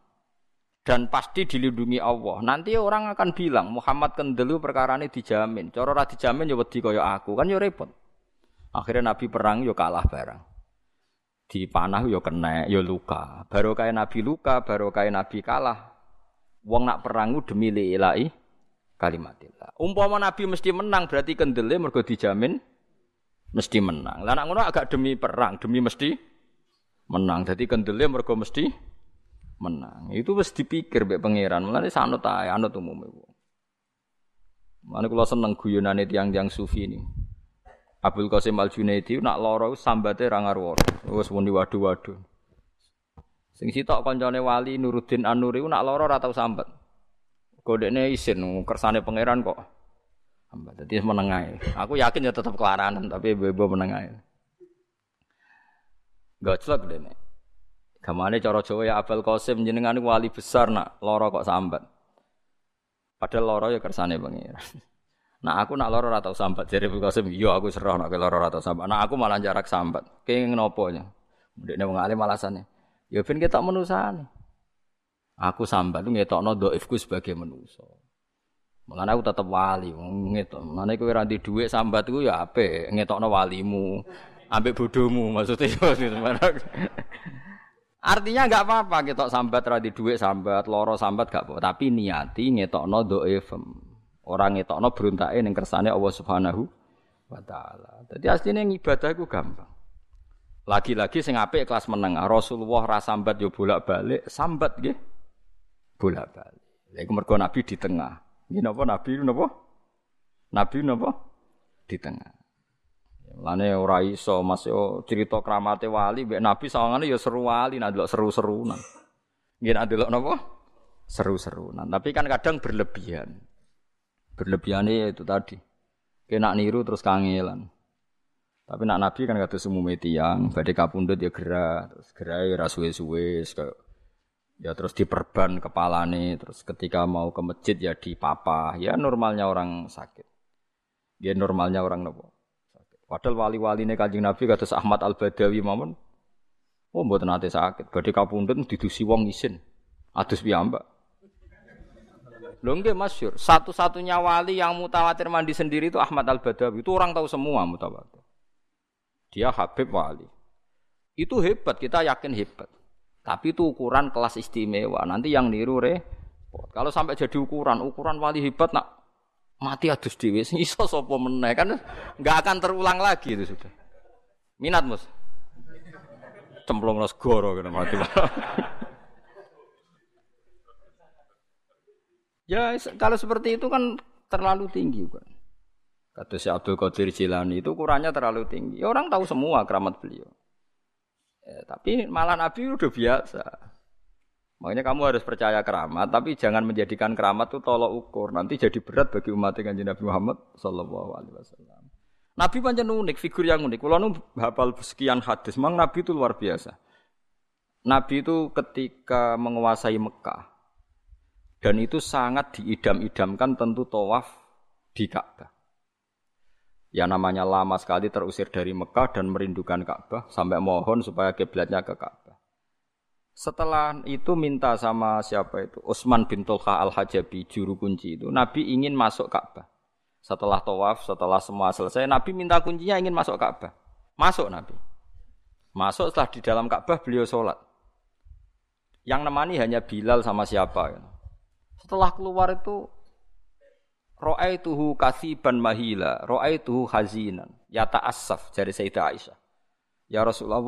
dan pasti dilindungi Allah. Nanti orang akan bilang Muhammad kendelu perkara ini dijamin. Cara ora dijamin ya wedi kaya aku, kan ya repot. Akhirnya Nabi perang ya kalah barang. Di panah ya kena, ya luka. Baru kaya Nabi luka, baru kaya Nabi kalah. Wong nak perang demi lillahi kalimatillah. Umpama Nabi mesti menang berarti kendele mergo dijamin mesti menang. Lah nak ngono agak demi perang, demi mesti menang. Jadi kendele mergo mesti menang. Itu wis dipikir mbek pangeran. Mulane sanut ae anut umume wong. Mulane kula seneng guyonane tiang-tiang sufi ini. Abdul Qasim Al Junaidi nak lara sambate ra ngarwara. Wis muni waduh-waduh. Sing sitok kancane wali Nuruddin An-Nuri nak lara tau sambat. Kodekne isin kersane pangeran kok. Sambat dadi menengae. Aku yakin ya tetep kelaranan tapi bebo menengae. Goclok dene. Gamane cara Jawa ya Abdul Qasim jenengan wali besar nak lara kok sambat. Padahal lara ya kersane pangeran. [LAUGHS] Nah aku nak loro atau sambat jadi Abdul Qasim, iya aku serah nak loro atau sambat. Nah aku malah jarak sambat. Kayak ngenopo nya. Ndekne wong alim alasannya. Ya ben ketok menusane. Aku sambat itu ngetokno dhaifku sebagai manusa. Mengenai aku tetap wali, ngetok. Mana aku ranti duit sambat itu ya apa? Ngetokno walimu, ambek bodohmu maksudnya. [LAUGHS] Artinya enggak apa-apa kita sambat ranti duit sambat, loro sambat gak apa. Tapi niati ngetokno dhaifem. Orang ngetokno beruntake ning kersane Allah Subhanahu wa taala. Dadi asline ibadah iku gampang. Lagi-lagi sing apik kelas meneng. Rasulullah ra sambat yo bolak-balik, sambat nggih. Bolak-balik. Lha iku mergo Nabi di tengah. Nggih napa Nabi napa? Nabi napa? Di tengah. Lane ora iso Mas yo cerita kramate wali mbek Nabi sawangane yo seru wali nak delok seru-serunan. Nggih nak delok napa? Seru-serunan. Tapi kan kadang berlebihan. Berlebihannya itu tadi. Kena niru terus kangelan. Tapi nak Nabi kan kata semua tiang, badai kapundut ya gerak, terus gerak ya suwe-suwe, ya terus diperban kepala nih, terus ketika mau ke masjid ya di papa, ya normalnya orang sakit. Ya normalnya orang nopo. Padahal wali-wali nih kajing Nabi kata Ahmad Al Badawi mamun, oh buat nanti sakit, badai kapundut didusi wong isin, adus piyambak. Lho nggih masyhur, satu-satunya wali yang mutawatir mandi sendiri itu Ahmad Al-Badawi. Itu orang tahu semua mutawatir. Dia Habib wali. Itu hebat, kita yakin hebat. Tapi itu ukuran kelas istimewa. Nanti yang niru repot. Kalau sampai jadi ukuran, ukuran wali hebat nak mati adus dhewe iso sapa meneh kan nggak akan terulang lagi itu sudah. Minat Mus. Cemplung goro kena mati. [LAUGHS] Ya kalau seperti itu kan terlalu tinggi kan. Kata si Abdul Qadir Jilani itu ukurannya terlalu tinggi. Ya, orang tahu semua keramat beliau. Ya, tapi malah Nabi udah biasa. Makanya kamu harus percaya keramat, tapi jangan menjadikan keramat itu tolok ukur. Nanti jadi berat bagi umat dengan Nabi Muhammad Sallallahu Alaihi Wasallam. Nabi panjang unik, figur yang unik. Kalau nu hafal sekian hadis, memang Nabi itu luar biasa. Nabi itu ketika menguasai Mekah, dan itu sangat diidam-idamkan tentu tawaf di Ka'bah. Ya namanya lama sekali terusir dari Mekah dan merindukan Ka'bah sampai mohon supaya kiblatnya ke Ka'bah. Setelah itu minta sama siapa itu? Utsman bin Tulha al-Hajabi, juru kunci itu. Nabi ingin masuk Ka'bah. Setelah tawaf, setelah semua selesai, Nabi minta kuncinya ingin masuk Ka'bah. Masuk Nabi. Masuk setelah di dalam Ka'bah beliau sholat. Yang nemani hanya Bilal sama siapa. Ya. Setelah keluar itu Ra'aituhu kasiban mahila, ra'aituhu hazinan, ya ta'assaf dari Sayyidah Aisyah. Ya Rasulullah,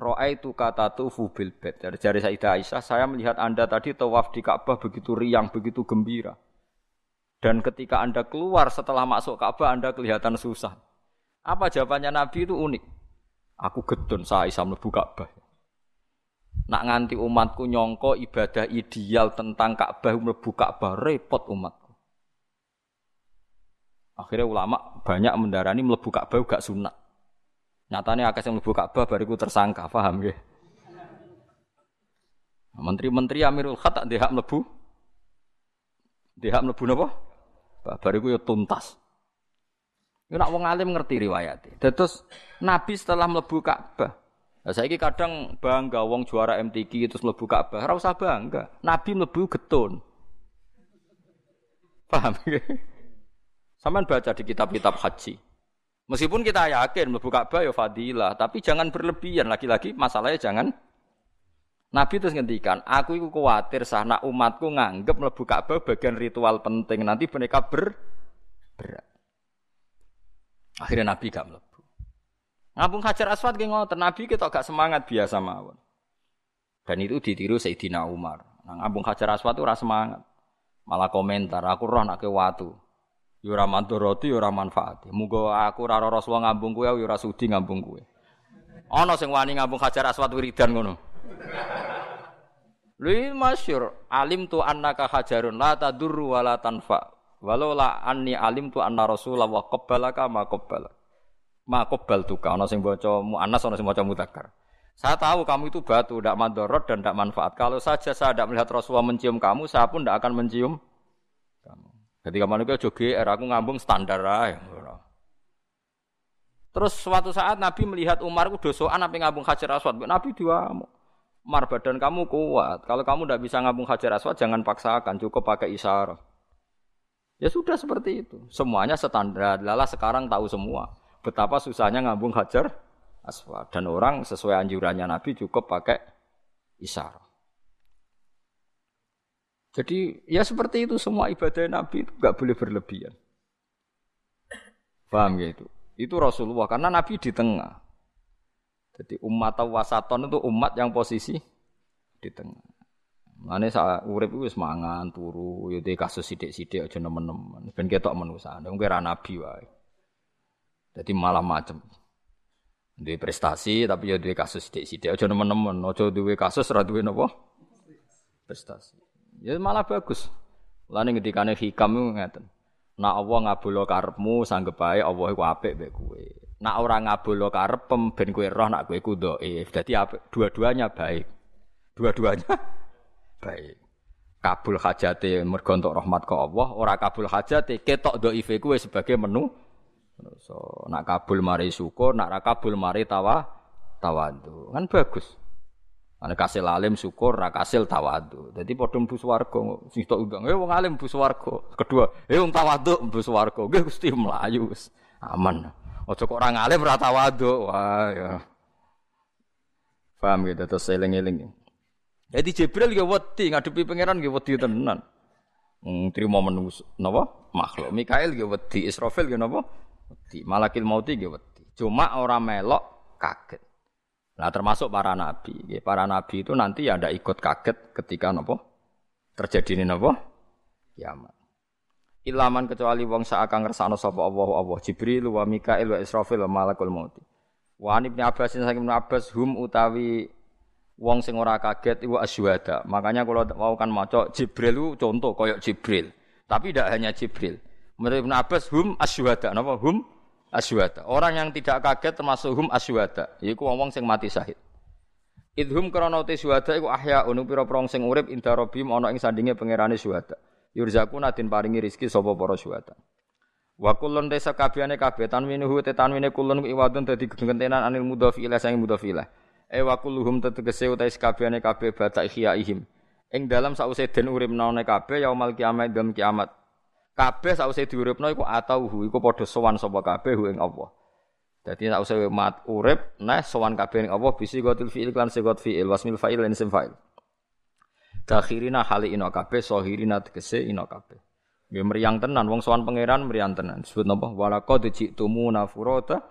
ra'aitu kata tufu bil bed. Dari jari Sayyidah Aisyah, saya melihat Anda tadi tawaf di Ka'bah begitu riang, begitu gembira. Dan ketika Anda keluar setelah masuk Ka'bah, Anda kelihatan susah. Apa jawabannya Nabi itu unik. Aku gedun saya Aisyah mlebu Ka'bah. Nak nganti umatku nyongko ibadah ideal tentang Ka'bah mlebu Ka'bah repot umatku. Akhirnya ulama banyak mendarani mlebu Ka'bah gak sunat. Nyatanya akeh yang mlebu Ka'bah bariku tersangka, paham nggih? Menteri-menteri Amirul Khat tak dihak mlebu. Dihak mlebu napa? Bariku ya tuntas. Ini nak wong alim ngerti riwayatnya. Terus Nabi setelah mlebu Ka'bah Nah, saya kadang bangga wong juara MTQ terus mlebu Ka'bah, ora usah bangga. Nabi mlebu getun. Paham? Sampeyan baca di kitab-kitab haji. Meskipun kita yakin mlebu Ka'bah ya fadilah, tapi jangan berlebihan lagi-lagi masalahnya jangan Nabi terus ngendikan, aku itu khawatir sana umatku nganggep mlebu Ka'bah bagian ritual penting, nanti mereka ber berat. Akhirnya Nabi gak mlebu. Ngabung Hajar Aswad ge ngoten, Nabi kita gak semangat biasa mawon. Dan itu ditiru Sayyidina Umar. Nah, ngabung Hajar Aswad itu ora semangat. Malah komentar, aku roh nak watu. Yo ora mandoroti yo ora manfaat. Muga aku ora Rasulullah ngambung kowe yo ora sudi ngambung kowe. Ana sing wani ngambung Hajar Aswad wiridan ngono. Lui masyur alim tu annaka hajarun la tadurru wa la tanfa. Walau la anni alim tu anna Rasulullah wa qabbalaka ma qabbalaka makobal tuka ana sing maca muannas ana sing maca mudzakkar saya tahu kamu itu batu tidak mandorot dan tidak manfaat kalau saja saya tidak melihat Rasulullah mencium kamu saya pun tidak akan mencium kamu ketika manusia joge era aku ngambung standar aja terus suatu saat Nabi melihat Umar itu dosoan apa ngambung hajar aswad Nabi dua Umar badan kamu kuat. Kalau kamu tidak bisa ngambung hajar aswad, jangan paksakan. Cukup pakai isyarat. Ya sudah seperti itu. Semuanya standar. Lala sekarang tahu semua betapa susahnya ngambung hajar aswad dan orang sesuai anjurannya Nabi cukup pakai isyarat. Jadi ya seperti itu semua ibadah Nabi itu nggak boleh berlebihan. Paham ya itu? Itu Rasulullah karena Nabi di tengah. Jadi umat wasaton itu umat yang posisi di tengah. Mane sak urip wis mangan turu ya kasus sithik-sithik aja nemen-nemen ben ketok manusa. Wong kira nabi wae. Jadi malah macam. Di prestasi tapi ya duwe kasus sithik-sithik aja nemen-nemen, aja duwe kasus ora duwe? Prestasi. Ya malah bagus. Lane ngendikane hikam itu ngeten. Nak Allah ngabulo karepmu sanggep bae Allah iku apik mbek kowe. Nak ora ngabulo karepem ben kowe roh nak kowe ku dhaif. Dadi dua-duanya baik. Dua-duanya [LAUGHS] baik. Kabul hajate mergo entuk rahmat ke Allah, ora kabul hajate ketok dhaife kowe sebagai menu So, nak kabul mari syukur, nak ra kabul mari tawa tawadu. Kan bagus. Ana kasil alim syukur, ra kasil tawadu. Dadi padha mlebu swarga sing tok undang. Eh wong alim mlebu swarga. Kedua, eh wong tawadu mlebu swarga. Nggih Gusti mlayu wis. Aman. Aja kok ora ngalim ra tawadu. Wah ya. Paham gitu terus eling-eling. Jadi Jibril ya wedi ngadepi pangeran ya wedi tenan. Hmm, terima menunggu napa? Makhluk. Mikail ya wedi, Israfil ya napa? wedi. Malakil mauti nggih wedi. Cuma orang melok kaget. Nah termasuk para nabi. Para nabi itu nanti ya ada ikut kaget ketika nopo terjadi ini nopo kiamat. Ilaman kecuali wong seakan ngersano sapa Allah Allah Jibril wa Mikail wa Israfil wa Malakul Maut. Wa Ibnu Abbas saking Ibnu Abbas hum utawi wong sing ora kaget iku asyhada. Makanya kalau mau kan maca Jibril itu contoh koyok Jibril. Tapi tidak hanya Jibril. Menurut Ibnu Abbas hum asyhada. Napa hum asyuhada. Orang yang tidak kaget termasuk hum asyuhada. Iku wong sing mati syahid. Idhum krana te syuhada iku ahya unu pira-pira sing urip inda rabbim ana ing sandinge pangerane syuhada. Yurzaku nadin paringi rezeki sapa para syuhada. Wa kullun desa kabehane kabeh tanwinuhu te tanwine kullun iwadun dadi gentenan anil mudhafi ila sang mudhafi ila. E wa kulluhum tetegese utais kabehane kabeh bata ihyaihim. Ing dalam sause den urip naone kabeh yaumal kiamat dalam kiamat. Kabeh sausé diuripno iku atauhu iku padha sowan sapa kabeh ing Allah. Dadi sausé mat urip nah sowan kabeh ing Allah bisi gotil fi'il lan sigot fi'il wasmil fa'il lan isim fa'il. Dakhirina hali ino kabeh sohirina tegese ino kabeh. Nggih mriyang tenan wong sowan pangeran mriyang tenan. Disebut napa walaqad ji'tumu nafurata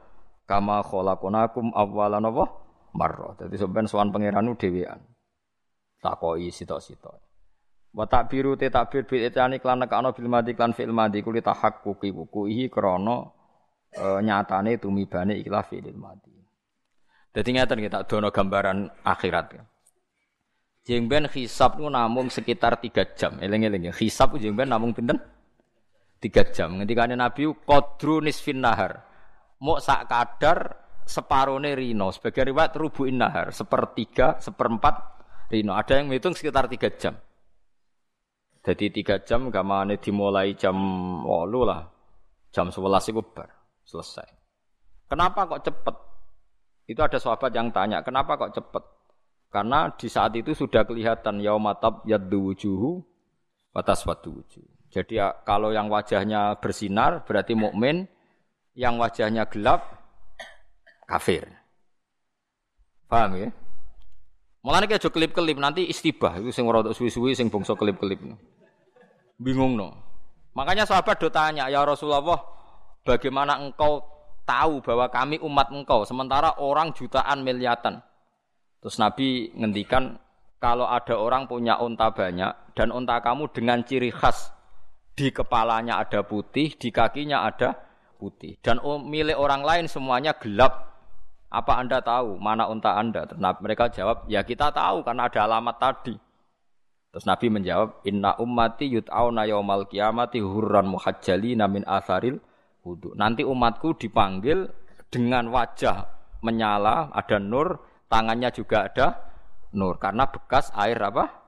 kama khalaqnakum awwalan napa marra. Dadi sampean sowan pangeran dhewean. Takoki sitok-sitok. Wa takbiru te takbir bil itani klan nekano bil madi klan fil madi kuli tahaqquqi wukuhi krana e, nyatane tumibane ikhlas fil madi. Dadi ngeten kita dono gambaran akhirat ya. Jengben hisab itu namung sekitar tiga jam. Eling-eling ya. Hisab jengben namung pinten? Tiga jam. Ketika Nabi kodru nisfin nahar. Mau sak kadar separone rino. Sebagai riwayat rubuin nahar. Sepertiga, seperempat rino. Ada yang menghitung sekitar tiga jam. Jadi tiga jam gamane dimulai jam walu lah. Jam sebelas itu bar. Selesai. Kenapa kok cepet? Itu ada sahabat yang tanya, kenapa kok cepat? Karena di saat itu sudah kelihatan yaumatab yaddu wujuhu batas wadu wujuh. Jadi ya, kalau yang wajahnya bersinar berarti mukmin, yang wajahnya gelap kafir. Paham ya? Mulane kayak jo kelip-kelip nanti istibah itu sing ora suwi-suwi sing bangsa kelip-kelip. Bingung no. Makanya sahabat do tanya, "Ya Rasulullah, bagaimana engkau tahu bahwa kami umat engkau sementara orang jutaan miliatan?" Terus Nabi ngendikan kalau ada orang punya unta banyak dan unta kamu dengan ciri khas di kepalanya ada putih, di kakinya ada putih dan milik orang lain semuanya gelap. Apa Anda tahu mana unta Anda? Nah, mereka jawab, "Ya kita tahu karena ada alamat tadi." Terus Nabi menjawab, "Inna ummati yut'auna yaumal qiyamati hurran muhajjalina min atharil wudu." Nanti umatku dipanggil dengan wajah menyala, ada nur, tangannya juga ada nur karena bekas air apa?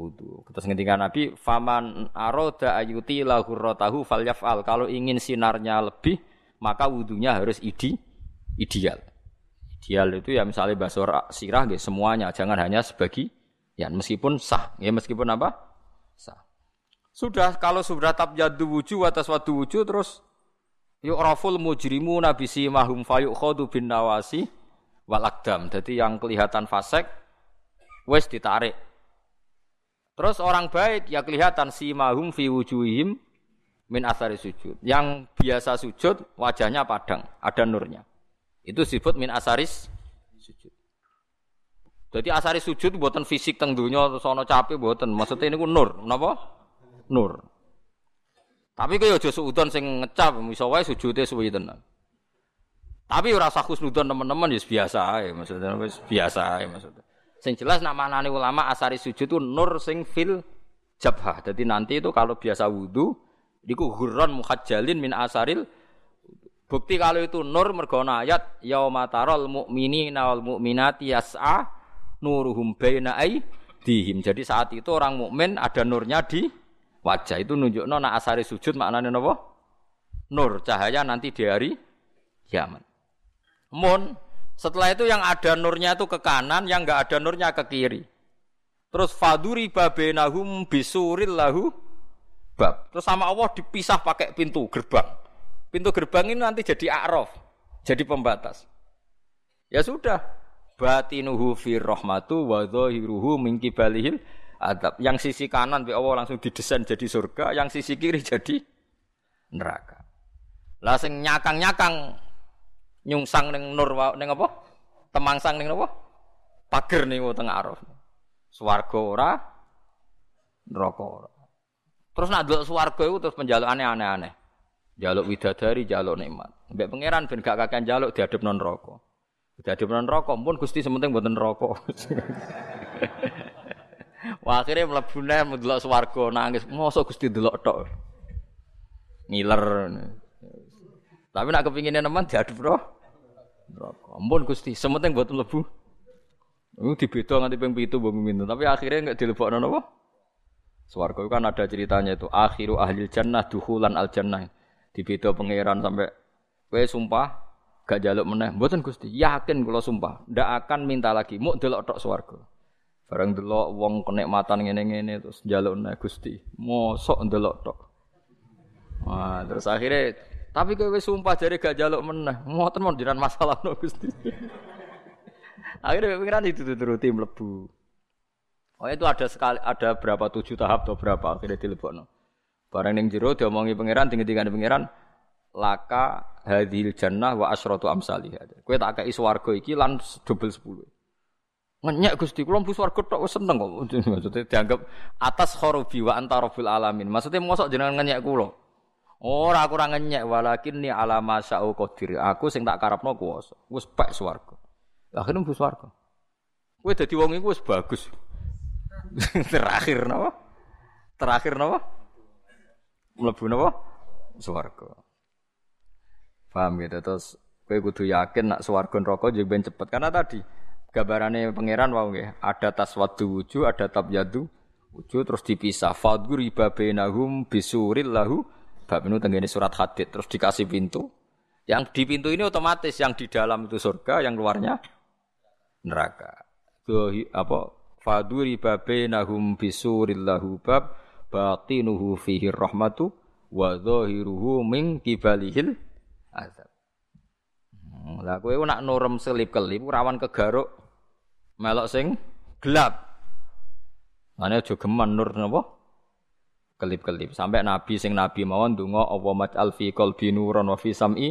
wudu. Terus ngendikan Nabi, "Faman aroda ayuti rotahu falyaf'al." Kalau ingin sinarnya lebih, maka wudunya harus idi, ideal. Ideal itu ya misalnya basur sirah gitu, semuanya, jangan hanya sebagi ya meskipun sah, ya meskipun apa? Sah. Sudah kalau sudah tab jadu wuju atas wadu wuju terus yuk raful mujrimu nabi simahum fayuk khodu bin nawasi wal akdam. Jadi yang kelihatan fasek wes ditarik. Terus orang baik ya kelihatan si mahum fi wujuhim min asari sujud. Yang biasa sujud wajahnya padang, ada nurnya. Itu disebut min asaris sujud. Jadi asari sujud buatan fisik teng dunya terus ana capek buatan. Maksudnya ini ku nur, napa? Nur. Tapi kaya aja suudon sing ngecap, iso wae sujude tenan. Tapi ora usah khusnudon teman-teman ya biasa ae maksudnya wis biasa ae maksudnya. Sing jelas nak manane ulama asari sujud itu nur sing fil jabhah. Jadi nanti itu kalau biasa wudu iku hurron muhajjalin min asaril Bukti kalau itu nur mergona ayat yauma taral mu'minina wal mu'minati yas'a nuruhum baina dihim. Jadi saat itu orang mukmin ada nurnya di wajah. Itu nunjukno nak asari sujud maknanya napa? Nur, cahaya nanti di hari kiamat. Mun setelah itu yang ada nurnya itu ke kanan, yang enggak ada nurnya ke kiri. Terus faduri babenahum bisuril lahu bab. Terus sama Allah dipisah pakai pintu gerbang. Pintu gerbang ini nanti jadi arof, jadi pembatas. Ya sudah, batinuhu fi rahmatu wa dhahiruhu min kibalihil adab. Yang sisi kanan bi Allah langsung didesain jadi surga, yang sisi kiri jadi neraka. Lah sing nyakang-nyakang nyungsang ning nur ning apa? Temangsang ning apa? Pager ning tengah araf. Swarga ora, neraka ora. Terus nak delok swarga iku terus penjalukane aneh-aneh. Jaluk widadari, jaluk nikmat. Mbek pangeran ben gak kakean jaluk diadep non neraka. Diadep non neraka pun Gusti sementing mboten neraka. Wah akhirnya mlebu neh ndelok swarga nangis. Mosok Gusti delok tok. Ngiler. Tapi nak kepinginnya nemen diadep roh. Neraka. Ampun Gusti, sementing buat mlebu. Itu dibeda nganti ping 7 mbok tapi akhirnya enggak dilebokno napa? Swarga kan ada ceritanya itu akhiru ahli jannah duhulan al jannah. Dibeda pangeran sampai kowe sumpah gak jaluk meneh. Mboten Gusti, yakin kula sumpah, ndak akan minta lagi. Muk delok tok swarga. Bareng delok wong kenikmatan ngene-ngene terus jaluk meneh Gusti. Mosok ndelok tok. Wah, terus akhirnya tapi kowe wis sumpah jare gak jaluk meneh. Ngoten mon jiran masalah no Gusti. [LAUGHS] Akhirnya pikiran itu turuti mlebu. Oh itu ada sekali ada berapa tujuh tahap atau berapa akhirnya dilebokno. Barang ning jero diomongi pangeran tinggi-tinggi pangeran laka hadhil jannah wa asyratu amsalih. Kowe tak kei swarga iki lan double 10. Ngenyek Gusti kula mlebu swarga tok seneng kok. [LAUGHS] Maksudnya dianggap atas khorobi wa anta alamin. Maksudnya mosok jenengan ngenyek kula. Ora aku ora ngenyek walakin ni ala masa'u qadir. Aku sing tak karepno kuwasa. Wis pek swarga. Akhirnya mlebu swarga. Kowe dadi wong iku wis bagus. [LAUGHS] Terakhir napa? Terakhir napa? Mlebu napa? Swarga. Paham gitu terus kowe kudu yakin nak swarga neraka yo ben cepet karena tadi gambarane pangeran wau nggih ada taswadu wuju ada tabyadu wuju terus dipisah fadgur ibabainahum bisuril lahu Bab ini surat hadid terus dikasih pintu. Yang di pintu ini otomatis yang di dalam itu surga, yang luarnya neraka. Itu apa? Faduri babainahum bisuril lahu bab batinuhu fihi rahmatu wa dhahiruhu min kibalihil azab. Hmm, lah kowe nak nurem selip-kelip rawan kegaruk melok sing gelap. Ane aja geman nur napa? Kelip-kelip. Sampai nabi sing nabi mawon donga apa maj'al fi qalbi nuran wa fi sam'i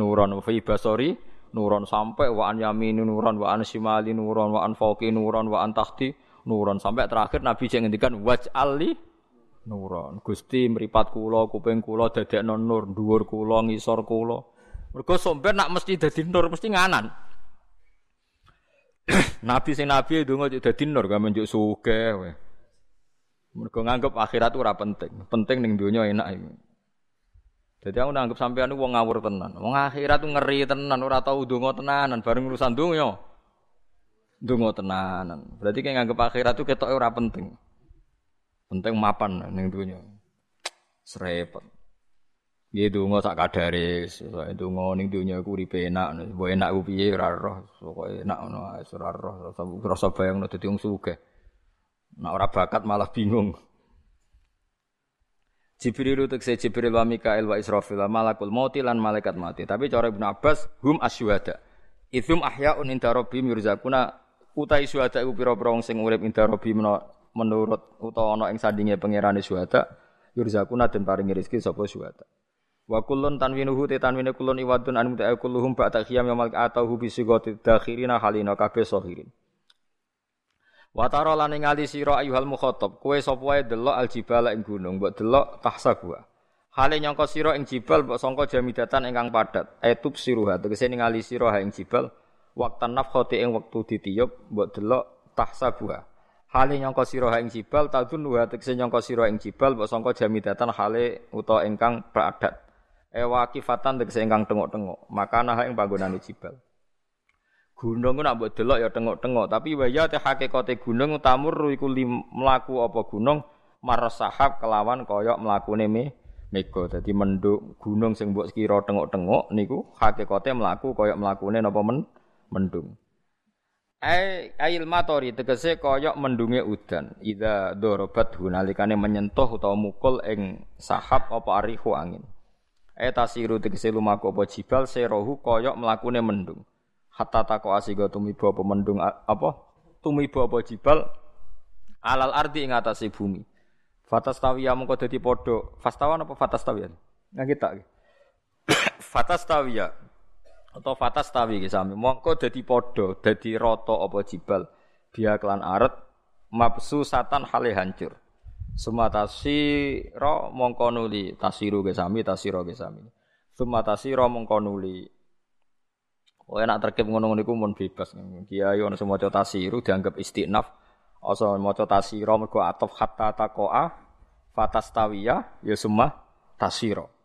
nuran wa fi basari nuran sampai wa an yamini nuran wa an shimali nuran wa an fawqi nuran wa an tahti nuran sampai terakhir nabi sing ngendikan waj'ali nuron. Gusti mripat kula, kuping kula dadekno nur, dhuwur kula, ngisor kula. Mergo somben nak mesti dadi nur, mesti nganan. [CLEARS THROAT] nabi sing nabi ndonga dadi nur, gak menjuk sugih kowe. Mergo nganggep akhirat ora penting. Penting ning donya enak iki. Jadi aku nganggep sampean wong ngawur tenan. Wong akhirat tuh ngeri tenan, ora tau donga tenanan, bareng urusan donya. Donga tenanan. Berarti kayak nganggep akhirat tuh ketoke ora penting. Penting mapan ning dunya. Srepet. Nggih donga sak kadare, sak donga ning dunya iku uripe enak, mbok enak ku piye ora roh, enak ngono ae ora roh, rasa bayangno dadi wong sugih. Nek ora bakat malah bingung. Jibril saya Jibril wa Mikail wa Israfil wa malakul mauti lan malaikat mati. Tapi cara Ibnu Abbas hum asyuhada. Idzum ahyaun inda rabbihim utai syuhada iku pira-pira wong sing urip inda menurut utawa ana ing sandinge pangerane syuhada yurzakuna den paringi rezeki sapa syuhada wa kullun tanwinuhu te tanwine kullun iwadun an muta'a kulluhum ba'da khiyam yamal atahu bi sigati dakhirina halina kabeh sahirin wa tara lan ningali sira ayuhal mukhatab kowe sapa wae delok aljibala ing gunung mbok delok tahsabuha Hale nyangka sira ing jibal mbok sangka jamidatan ingkang padat. Etub siruha tegese ningali sira ing jibal waktan nafkhati ing wektu ditiup mbok delok tahsabuha. Hale nyangka sira ing jibal tadun wa tekse nyangka sira ing jibal mbok sangka jamidatan hale uta ingkang padat. Ewa kifatan tekse ingkang tengok-tengok, makana ing panggonane jibal. Gunung nak mbok delok ya tengok-tengok, tapi waya te hakikate gunung utamur iku mlaku apa gunung marasahab kelawan kaya mlakune me mega. Dadi menduk gunung sing mbok kira tengok-tengok niku hakikate mlaku kaya mlakune napa men mendung. Ai ail matori tegese kaya mendunge udan. Ida dorobat hunalikane menyentuh utawa mukul ing sahab apa arihu angin. Ai tasiru tegese lumaku apa jibal serohu kaya mlakune mendung. Hatta tako asiga tumiba apa mendung apa tumiba apa jibal alal ardi ing atase bumi. Fatastawiya mengko dadi padha. Fastawan apa fatastawiya? Nggak kita. [COUGHS] Fatastawiya atau fatas tawi sami mongko dadi padha dadi rata apa jibal dia klan aret mapsu satan hale hancur sumatasi ro mongko nuli tasiru ke sami tasiro ke sami sumatasi ro mongko nuli Oh enak terkep ngono-ngono iku mun bebas. Kiai ono semoco tasiru dianggap istinaf. Asa maca tasiro mergo atof hatta taqoa fatastawiya ya summa tasiro.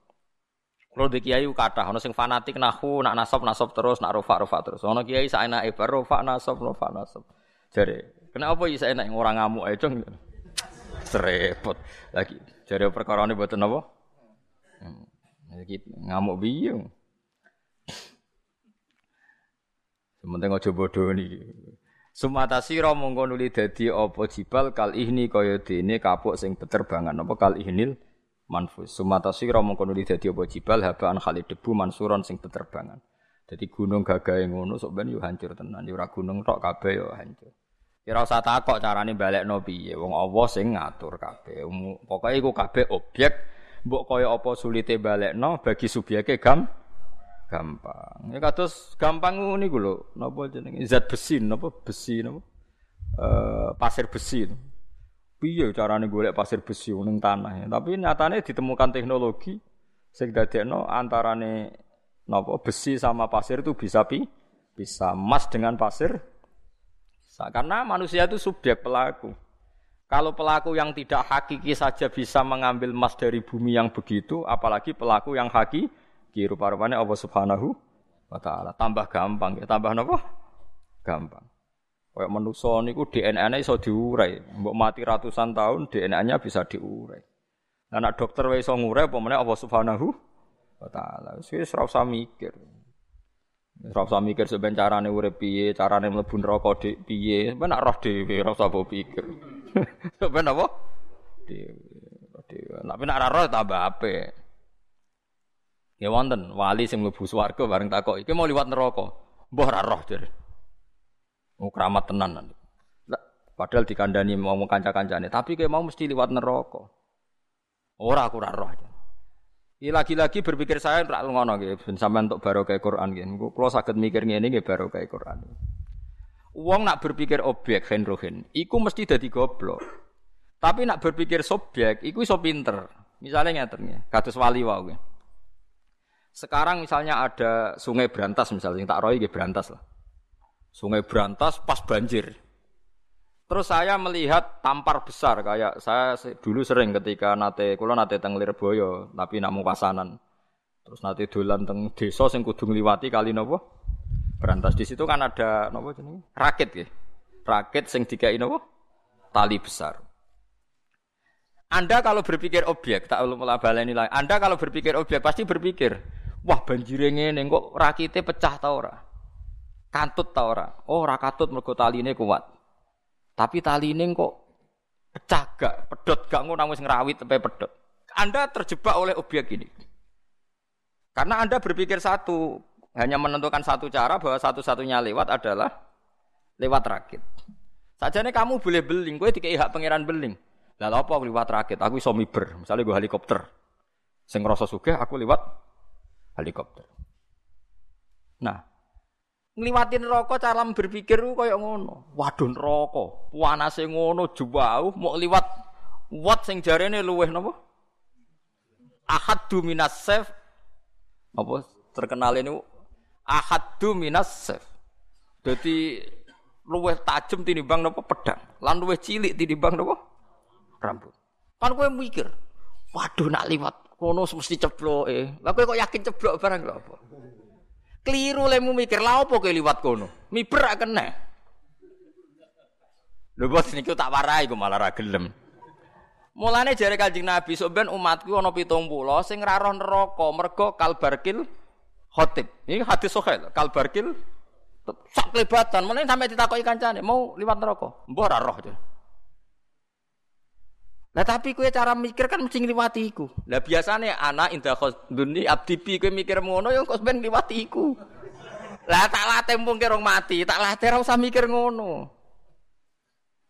Kalau di kiai kata, ono sing fanatik nahu, nak nasab nasab terus, nak rofa rofa terus. Ono kiai saya enak ibar rofa nasab rofa nasab. Jadi, kenapa ya saya enak orang ngamuk aja? Serepot lagi. Jadi perkara ini buat apa? Hmm. Lagi ngamuk biung. Sementing aja bodoh nih. Sumata sira mongko nuli dadi apa jibal kal ihni kaya dene kapuk sing beterbangan apa kal ihnil manfus. Sumata sira mongko nuli dadi apa jibal habaan khalid debu mansuron sing beterbangan. Jadi gunung gagahe ngono sok ben yo hancur tenan. Yo ora gunung tok kabeh yo hancur. Ya ora usah takok carane balekno piye. Wong Allah sing ngatur kabeh. Pokoke iku kabeh objek mbok kaya apa sulite balekno bagi subyeke gam gampang. Ya kados gampang niku lho. Napa jenenge zat besi napa besi napa? Uh, pasir besi piye carane golek pasir besi ning tanah. Ya. Tapi nyatane ditemukan teknologi sing dadekno antarane napa besi sama pasir itu bisa pi bisa emas dengan pasir. Karena manusia itu subjek pelaku. Kalau pelaku yang tidak hakiki saja bisa mengambil emas dari bumi yang begitu, apalagi pelaku yang hakiki, rupa-rupanya Allah Subhanahu wa taala. Tambah gampang ya, tambah napa? Gampang. Kayak manusa niku DNA-ne iso diurai. Mbok mati ratusan tahun DNA-nya bisa diurai. Nah, dokter wae iso ngurai apa meneh Allah Subhanahu wa taala. Wis ora mikir. Ora mikir sampeyan carane urip piye, carane mlebu neraka dik piye. Sampeyan nak roh dhewe ora usah pikir. [LAUGHS] Sampeyan apa? Dhewe. Tapi nak roh tambah apik. Ya wonten wali sing mlebu swarga bareng takok iki mau liwat neraka. Mbah ora roh jare. Oh keramat tenan nanti. Padahal dikandani mau kanca-kancane, tapi kayak mau mesti liwat neraka. Ora aku ora roh. lagi-lagi berpikir saya ora ngono nggih, ben sampean untuk barokah Quran nggih. Kula saged mikir ngene nggih barokah Quran. Wong nak berpikir objek henrohen, iku mesti dadi goblok. Tapi nak berpikir subjek, iku iso pinter. Misalnya ngeten nggih, kados wali wae. Sekarang misalnya ada sungai berantas misalnya, tak roy nggih berantas lah. Sungai berantas pas banjir. Terus saya melihat tampar besar kayak saya dulu sering ketika nate kula nate teng Lirboyo tapi nak pasanan. Terus nate dolan teng desa sing kudu ngliwati kali napa? Berantas di situ kan ada napa jenenge? Rakit ya. Rakit sing dikai napa? Tali besar. Anda kalau berpikir objek, tak perlu baleni lagi. Anda kalau berpikir objek pasti berpikir, wah banjir ngene kok rakite pecah ta ora? Kantut ta ora? Oh, ora katut mergo taline kuat. Tapi tali ini kok pecah gak, pedot gak ngono wis ngerawit sampai pedot. Anda terjebak oleh objek ini. Karena Anda berpikir satu, hanya menentukan satu cara bahwa satu-satunya lewat adalah lewat rakit. Saja nih kamu boleh beling, gue tiga hak pangeran beling. Lalu apa lewat rakit? Aku iso miber, misalnya gue helikopter. Sing rasa sugih aku lewat helikopter. Nah, ngliwatin rokok cara berpikir kaya ngono. Waduh neraka, panase ngono jauh mau liwat wat sing jarene luweh napa? Ahaddu minas saf apa terkenal ini ahaddu minas saf. Dadi luweh tajem tinimbang napa pedang, lan luweh cilik tinimbang napa rambut. Kan kowe mikir, waduh nak liwat kono mesti cebloke. Lah kowe kok yakin ceblok barang lho apa? Keliru lemu mikir lah apa kowe liwat kono. Miber ra kena. Lho bos niku tak warai kok malah ra gelem. Mulane jare Kanjeng Nabi sok ben umatku ana 70 sing ra roh neraka mergo kalbarkil khotib. Ini hadis sahih kalbarkil sak kelebatan. Mulane sampe ditakoki kancane mau liwat neraka. Mbah ra roh. Nah tapi kue cara mikir kan mesti ngliwati iku. Lah biasane anak indah khosduni abdi bi kue mikir ngono yang kos ben ngliwati iku. Lah tak latih mumpung kira mati, tak latih ora usah mikir ngono.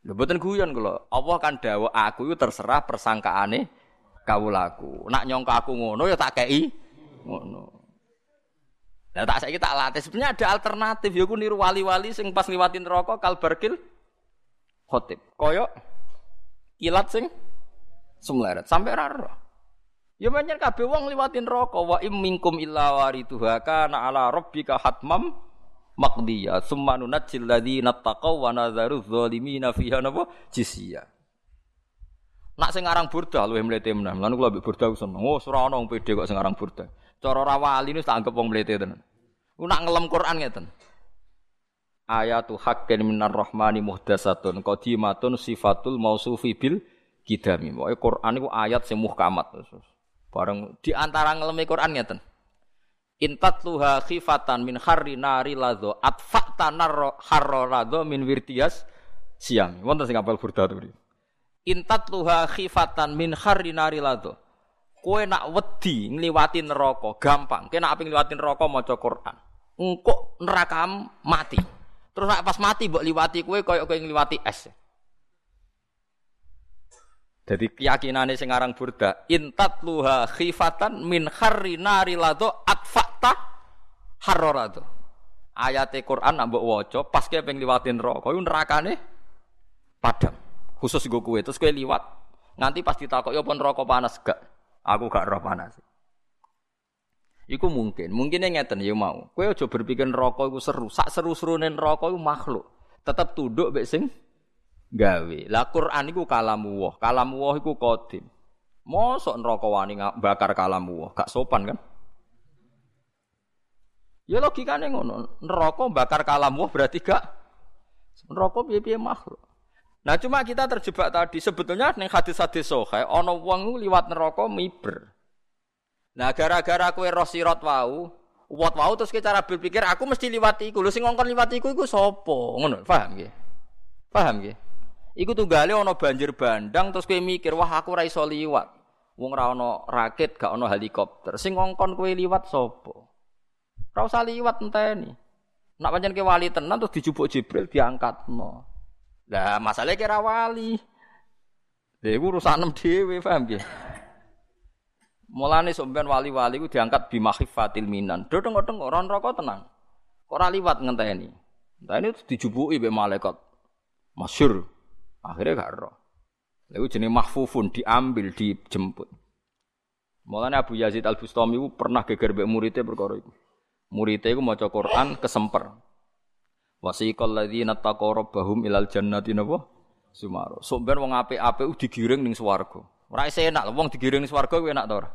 Lho mboten guyon kula. Allah kan dawuh aku itu terserah persangkaane kawulaku. Nak nyongka aku ngono ya tak kei ngono. Lah tak saiki tak latih. Sebenarnya ada alternatif ya ku niru wali-wali sing pas ngliwati neraka kalbarkil khotib. Koyok kilat sing semleret sampai raro. Ya banyak kabeh wong liwatin rokok wa im minkum illa warituha kana ala rabbika hatmam maqdiya summa nunajjil ladzina taqaw wa nadzaru dzalimina fiha napa jisya. Nak sing aran burda luwih mlete menan. Lan kula mbek burda seneng. Oh, ora ana wong pede kok sing aran burda. Cara ora wali niku tak anggap wong mlete tenan. Ku nak ngelem Quran ngeten. Ayatu haqqin minar rahmani muhdasatun qadimatun sifatul mausufi bil kidami. Pokoke Quran iku ayat sing muhkamat. Bareng di antara ngelemi Quran ngeten. Intat luha khifatan min harri nari ladho atfa'ta harro ladho min wirtias siang. Wonten sing apal burda to Intat luha khifatan min harri nari. Kowe nak wedi ngliwati neraka gampang. Kowe nak apik ngliwati neraka maca Quran. Engko neraka mati. Terus nak pas mati mbok liwati kowe koyo kowe ngliwati es. Jadi keyakinannya sing aran burda, intat luha khifatan min kharri nari lado atfakta harorado. Ayat Quran nambah waca pas kowe pengen liwatin neraka, nerakane padam. Khusus gue kue terus kowe liwat nganti pas ditakok ya pun neraka panas gak? Aku gak roh panas. Iku mungkin, mungkin ngeten ya mau. Kowe aja berpikir neraka iku seru, sak seru-serune neraka iku makhluk. Tetap tunduk mek sing gawe. Lah Quran iku kalamu wah. Kalamu wah iku qadim. Mosok neraka wani bakar kalamu wah, gak sopan kan? Ya logikane ngono. Neraka bakar kalamu wah berarti gak neraka piye-piye makhluk. Nah cuma kita terjebak tadi sebetulnya ning hadis-hadis sahih ana wong liwat neraka miber. Nah gara-gara kue roh sirat wau, wat wau terus cara berpikir aku mesti liwati iku. Lho sing ngongkon liwati iku iku sapa? Ngono, paham nggih? Paham nggih? Iku tunggale ana banjir bandang terus kowe mikir, wah aku ora iso liwat. Wong ora ana rakit, gak ana helikopter. Sing ngongkon kowe liwat sapa? Ora usah liwat enteni. Nak pancen ke wali tenan terus dijupuk Jibril diangkatno. Lah masalahnya kira wali. Lha urusan dhewe, paham nggih? Mulane sampean wali-wali ku diangkat bi makhifatil minan. Do tengok-tengok ora neraka tenang. Ora liwat ngenteni. Entah itu dijubuki be malaikat. Masyur. Akhirnya gak roh. Lalu jenis mahfufun diambil, dijemput. Mulane Abu Yazid Al Bustami itu pernah geger be muridnya perkara itu. Muridnya itu maca Quran kesemper. Wasiqal ladzina taqaw rabbahum ilal jannati napa? Sumaro. Sampeyan wong apik-apik digiring ning swarga. Ora enak wong digiring ning swarga kuwi enak ta ora?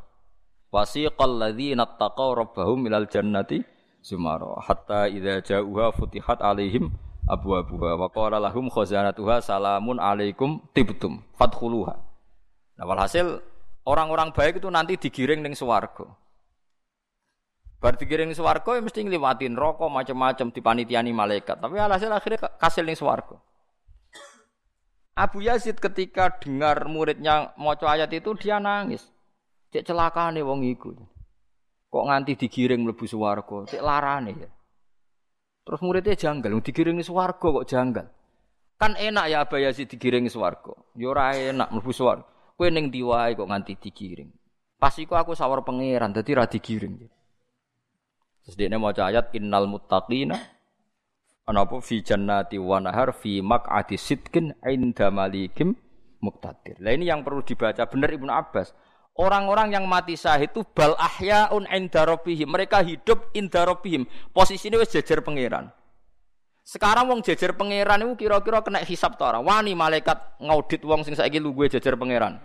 Wasiqal ladzina taqaw rabbahum ilal jannati sumara hatta idza ja'uha futihat alaihim abwabuha wa qala lahum khazanatuha salamun alaikum tibtum fadkhuluha. Nah walhasil orang-orang baik itu nanti digiring ning swarga. Bar digiring ning swarga ya mesti ngliwati neraka macam-macam dipanitiani malaikat. Tapi alhasil akhirnya kasil ning swarga. Abu Yazid ketika dengar muridnya maca ayat itu dia nangis. Cek celakane wong iku. Kok nganti digiring mlebu swarga, cek larane ya. Terus muridnya janggal, digiring swarga kok janggal. Kan enak ya Abu Yazid digiring swarga. Ya enak mlebu swarga. Kowe ning diwae kok nganti digiring. Pas iku aku sawar pangeran, dadi ra digiring. Terus dia mau ayat innal muttaqina anapa fi jannati wa nahar fi maq'adi sidkin inda malikim muqtadir. Lah ini yang perlu dibaca benar Ibnu Abbas. Orang-orang yang mati syahid itu bal ahyaun inda. Mereka hidup inda rabbihim. Posisinya wis jejer pangeran. Sekarang wong jejer pangeran itu kira-kira kena hisap ta ora? Wani malaikat ngaudit wong sing saiki lu gue jejer pangeran.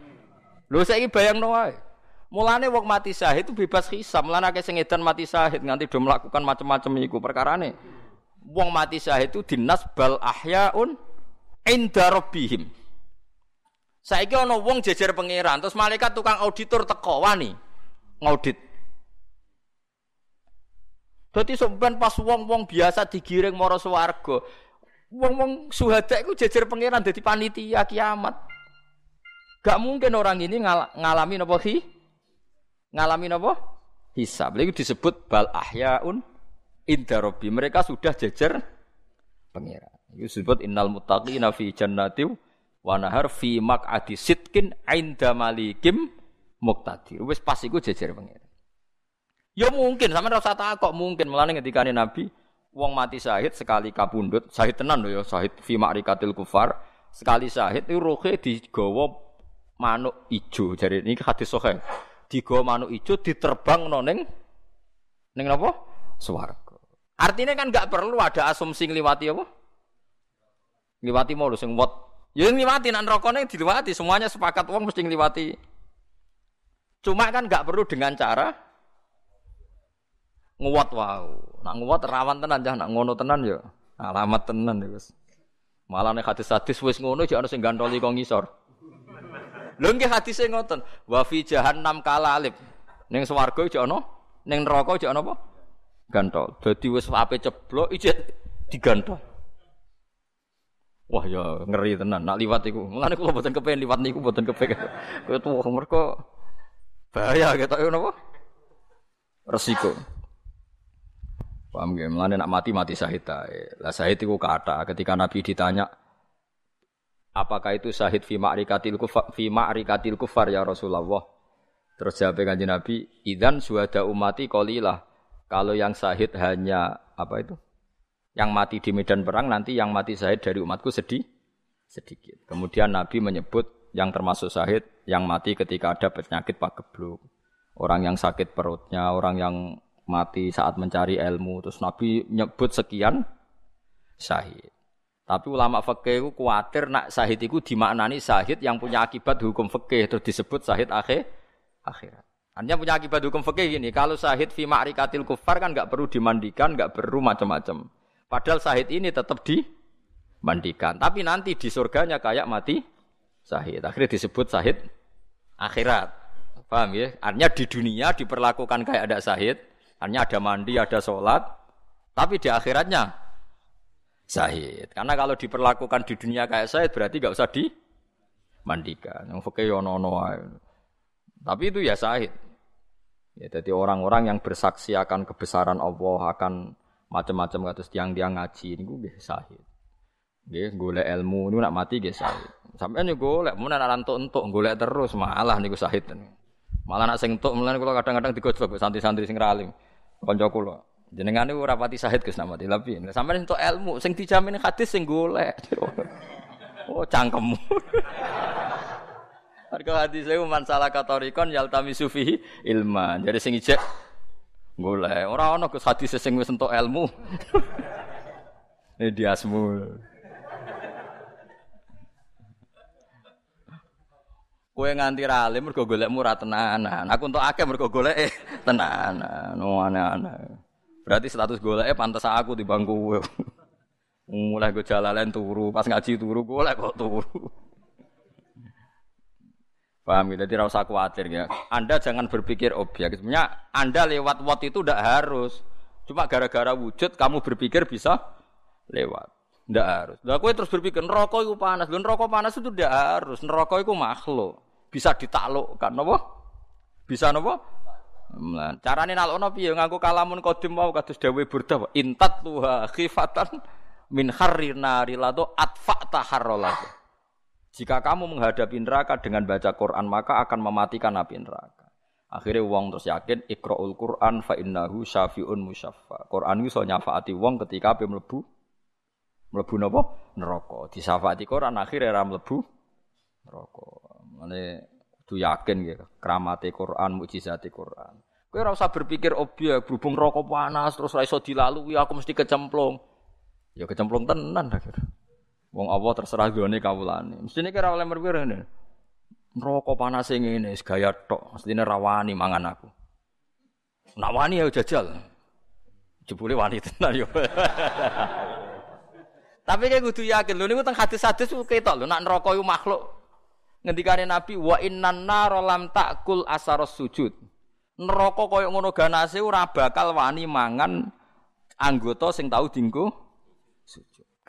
Lho saiki bayangno wae. Mulane wong mati syahid itu bebas hisap. Mulane akeh sing edan mati syahid nganti do melakukan macam-macam iku perkarane. Wong mati syahid itu dinas bal ahyaun inda rabbihim. Saiki ana wong jejer pangeran, terus malaikat tukang auditor teko wani ngaudit. Dadi sampean pas wong-wong biasa digiring mara swarga. Wong-wong suhada iku jejer pangeran dadi panitia kiamat. Gak mungkin orang ini ngal ngalami napa hi? Ngalami napa? Hisab. Lha disebut bal ahyaun inda. Mereka sudah jejer pangeran. Itu disebut innal muttaqina fi jannatin wa nahar fi maq'adi sitkin inda malikim muqtadir. Wis pas iku jejer pengen. Ya mungkin sama rasa kok mungkin melane ketika Nabi wong mati syahid sekali kabundut, syahid tenan lho ya, syahid fi ma'rikatil kufar, sekali syahid itu rohe digawa manuk ijo. Jadi ini hadis sahih. Digawa manuk ijo diterbang ning ning napa? Swarga. Artinya kan nggak perlu ada asumsi ngliwati apa? Ngliwati mau lho sing wat Ya ngliwati nak neraka diliwati, semuanya sepakat wong mesti ngliwati. Cuma kan nggak perlu dengan cara nguat wow. Nak nguat rawan tenan jah, nak ngono tenan ya alamat tenan ya wis. Malah nek hadis-hadis wis ngono jek ana sing gantoli kok ngisor. Lho nggih hadise ngoten, wa fi jahannam kalalib. Ning swarga jek ana, ning neraka jek ana apa? Gantol. Dadi wis ape ceblok ijek digantol. Wah ya ngeri tenan nak liwat iku. Mulane kula mboten kepengin liwat niku mboten kepengin. [LAUGHS] Kowe tuwa mergo bahaya ketok napa? Resiko. Paham gak? Mulane nak mati mati syahid ae. Lah syahid iku kata ketika Nabi ditanya apakah itu syahid fi ma'rikatil kufar fi ma'rikatil kufar ya Rasulullah. Terus jawab kanjeng Nabi, "Idzan suhada umati qalilah." Kalau yang syahid hanya apa itu? Yang mati di medan perang nanti yang mati syahid dari umatku sedih sedikit. Kemudian Nabi menyebut yang termasuk syahid yang mati ketika ada penyakit pagebluk. Orang yang sakit perutnya, orang yang mati saat mencari ilmu. Terus Nabi menyebut sekian syahid. Tapi ulama fikih itu khawatir nak syahid itu dimaknani syahid yang punya akibat hukum fikih terus disebut syahid akhir akhirat. Hanya punya akibat hukum fikih gini, kalau syahid fi ma'rikatil kufar kan nggak perlu dimandikan, nggak perlu macam-macam. Padahal sahid ini tetap dimandikan. Tapi nanti di surganya kayak mati sahid. Akhirnya disebut sahid akhirat. Paham ya? Artinya di dunia diperlakukan kayak ada sahid, artinya ada mandi, ada sholat, tapi di akhiratnya sahid. Karena kalau diperlakukan di dunia kayak sahid berarti gak usah dimandikan. Yang fakir yono Tapi itu ya sahid. Ya, jadi orang-orang yang bersaksi akan kebesaran Allah, akan macam-macam kata tiang-tiang ngaji ini gue sahid. Nggih, golek ilmu niku nak mati nggih sahid. Sampeyan yo golek mun ana entuk-entuk terus malah niku sahid. Malah nak sing entuk mulane kula kadang-kadang digojlok santri-santri sing ralim. Kanca kula. Jenengan niku ora pati sahid Gus nak mati tapi sampeyan entuk ilmu sing dijamin hadis sing golek. [LAUGHS] Oh, cangkemmu. [LAUGHS] Harga hadis itu masalah katorikon yaltami sufi ilma. Jadi sing ijek golek. Ora ana Gus hadis sing wis entuk ilmu. Ini diasmu. Kue nganti ralim mergo golekmu ora tenanan. Aku untuk akeh mergo golek tenanan. No aneh-aneh. Berarti status golek pantas aku di bangku. Mulai gue jalan turu, pas ngaji turu golek kok turu. Paham ya? Jadi rasa khawatir ya. Anda jangan berpikir objek. Sebenarnya Anda lewat wat itu tidak harus. Cuma gara-gara wujud kamu berpikir bisa lewat. Tidak harus. Lah terus berpikir neraka itu panas. Neraka panas itu tidak harus. Neraka itu makhluk bisa ditaklukkan napa? Bisa napa? Nah, carane nalokno piye nganggo kalamun qadim mau kados dawuh Burda intat tuha khifatan min harri nari atfa taharrolatu. Jika kamu menghadapi neraka dengan baca Quran maka akan mematikan api neraka. Akhirnya wong terus yakin ikraul Quran fa innahu syafiun musyaffa. Quran iso nyafaati wong ketika ape mlebu mlebu napa? Neraka. Disafaati Quran akhirnya ra mlebu neraka. Mane kudu yakin gitu, keramate Quran, mukjizate Quran. Kowe ora usah berpikir objek berhubung rokok panas terus ora iso dilalui aku mesti kecemplung. Ya kecemplung tenan akhir. Wong Allah terserah gone kawulane. Mestine kira oleh merwir ngene. Rokok panas sing ngene gaya tok, rawani mangan aku. Nak wani ya jajal. Jebule wani tenan yo. [LAUGHS] Tapi kayak kudu yakin lho niku teng hadis-hadis ketok lho nak neraka iku makhluk ngendikane Nabi wa innan nar lam takul asaros sujud. Neraka kaya ngono ganase ora bakal wani mangan anggota sing tahu dinggo.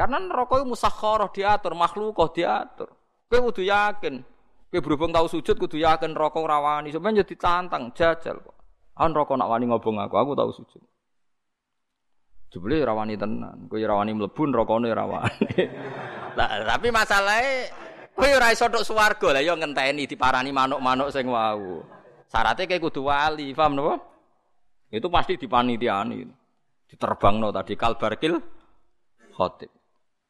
Karena neraka iku musakharah diatur, makhluk diatur. Kowe kudu yakin. Kowe berhubung tahu sujud kudu yakin neraka ora wani. Sampeyan jadi tantang jajal kok. Ah neraka nak wani ngobong aku, aku tahu sujud. Jebule ora wani tenan. Kowe ora wani mlebu nerakane ora wani. [LAUGHS] Lah tapi masalahnya Kowe ora iso tok swarga lah ya ngenteni diparani manuk-manuk sing wau. Syaratnya kayak kudu wali, paham napa? Itu pasti dipanitiani. Diterbangno tadi kalbarkil khotib.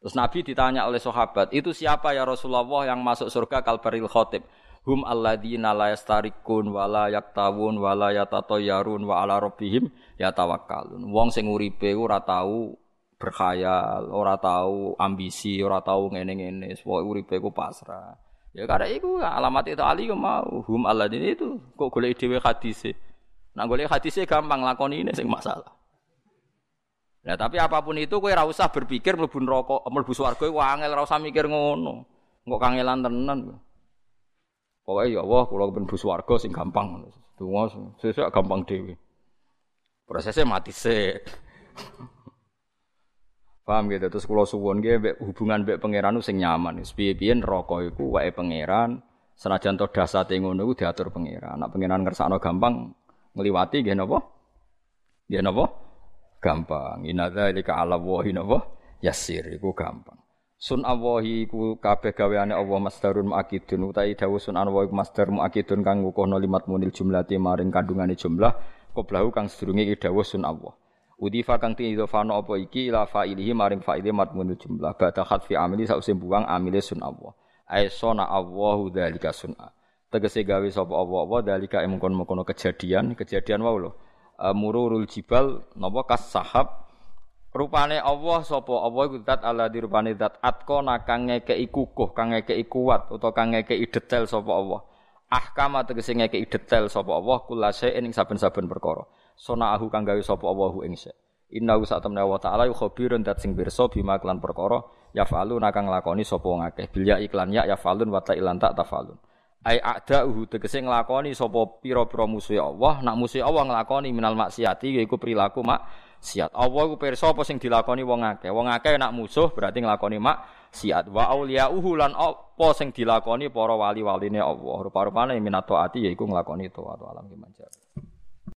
Terus Nabi ditanya oleh sahabat, itu siapa ya Rasulullah yang masuk surga kalbaril khotib? Hum alladzina la yastarikun wa la yaktawun wa la yatatayyarun wa ala rabbihim yatawakkalun. Wong sing uripe ora tau berkhayal, ora tahu ambisi, ora tahu ngene-ngene, pokoke uripe ku pasrah. Ya karena itu alamat itu ali mau hum ini itu kok golek dhewe hadise. Nah golek hadise gampang lakoni ini sing masalah. Nah tapi apa pun itu kowe ora usah berpikir mlebu neraka, mlebu swarga iku angel ora usah mikir ngono. Engko kangelan tenan. Pokoke ya Allah kula mlebu swarga sing gampang. Donga sesuk gampang dhewe. Prosesnya mati sih. [LAUGHS] Paham gitu. Terus kula suwun nggih hubungan mbek pangeran sing nyaman. Piye-piye neraka wae pangeran senajan to dasate ngono iku diatur pangeran. Nek pangeran ngersakno gampang ngliwati nggih napa? Nggih napa? Gampang. Inna dzalika 'ala wahi napa? Yasir iku gampang. Sun awahi ku kabeh gaweane Allah masdarun muakidun utawi dawuh sun awahi masdar muakidun kang ngukuhno limat munil jumlati maring kandungane jumlah qoblahu kang sedurunge dawuh sun Allah. Udifa kang idhofano apa iki ila fa'ilihi maring fa'ili madmunul jumlah ba'da khatfi amili sause buang amile sun Allah. Ai sona Allahu dzalika sun'a. Tegese gawe sapa Allah apa dzalika mungkon-mungkon kejadian, kejadian wae lho. E, mururul jibal napa kas sahab rupane Allah sapa Allah iku zat Allah di rupane zat atqona kang ngekeki kukuh, kang ngekeki kuat utawa kang ngekeki detail sapa Allah. Ahkama tegese ngekeki detail sapa Allah kulase ing saben-saben perkara sona ahu kang gawe sapa Allahu ing sek. Inna wa sa'tamna wa ta'ala yu khabirun dat sing pirsa bima klan perkara yafalu nakang lakoni sapa wong akeh. Bil ya iklan ya yafalun wa ta ilan tak tafalun. Ai a'da'uhu tegese nglakoni sapa pira-pira musuh Allah. Nak musuh Allah nglakoni minal maksiati yaiku perilaku maksiat. Allah iku pirsa apa sing dilakoni wong akeh? Wong akeh nak musuh berarti nglakoni maksiat. Wa auliyauhu lan apa sing dilakoni para wali-waline Allah. Rupa-rupane minato ati yaiku nglakoni taat alam ki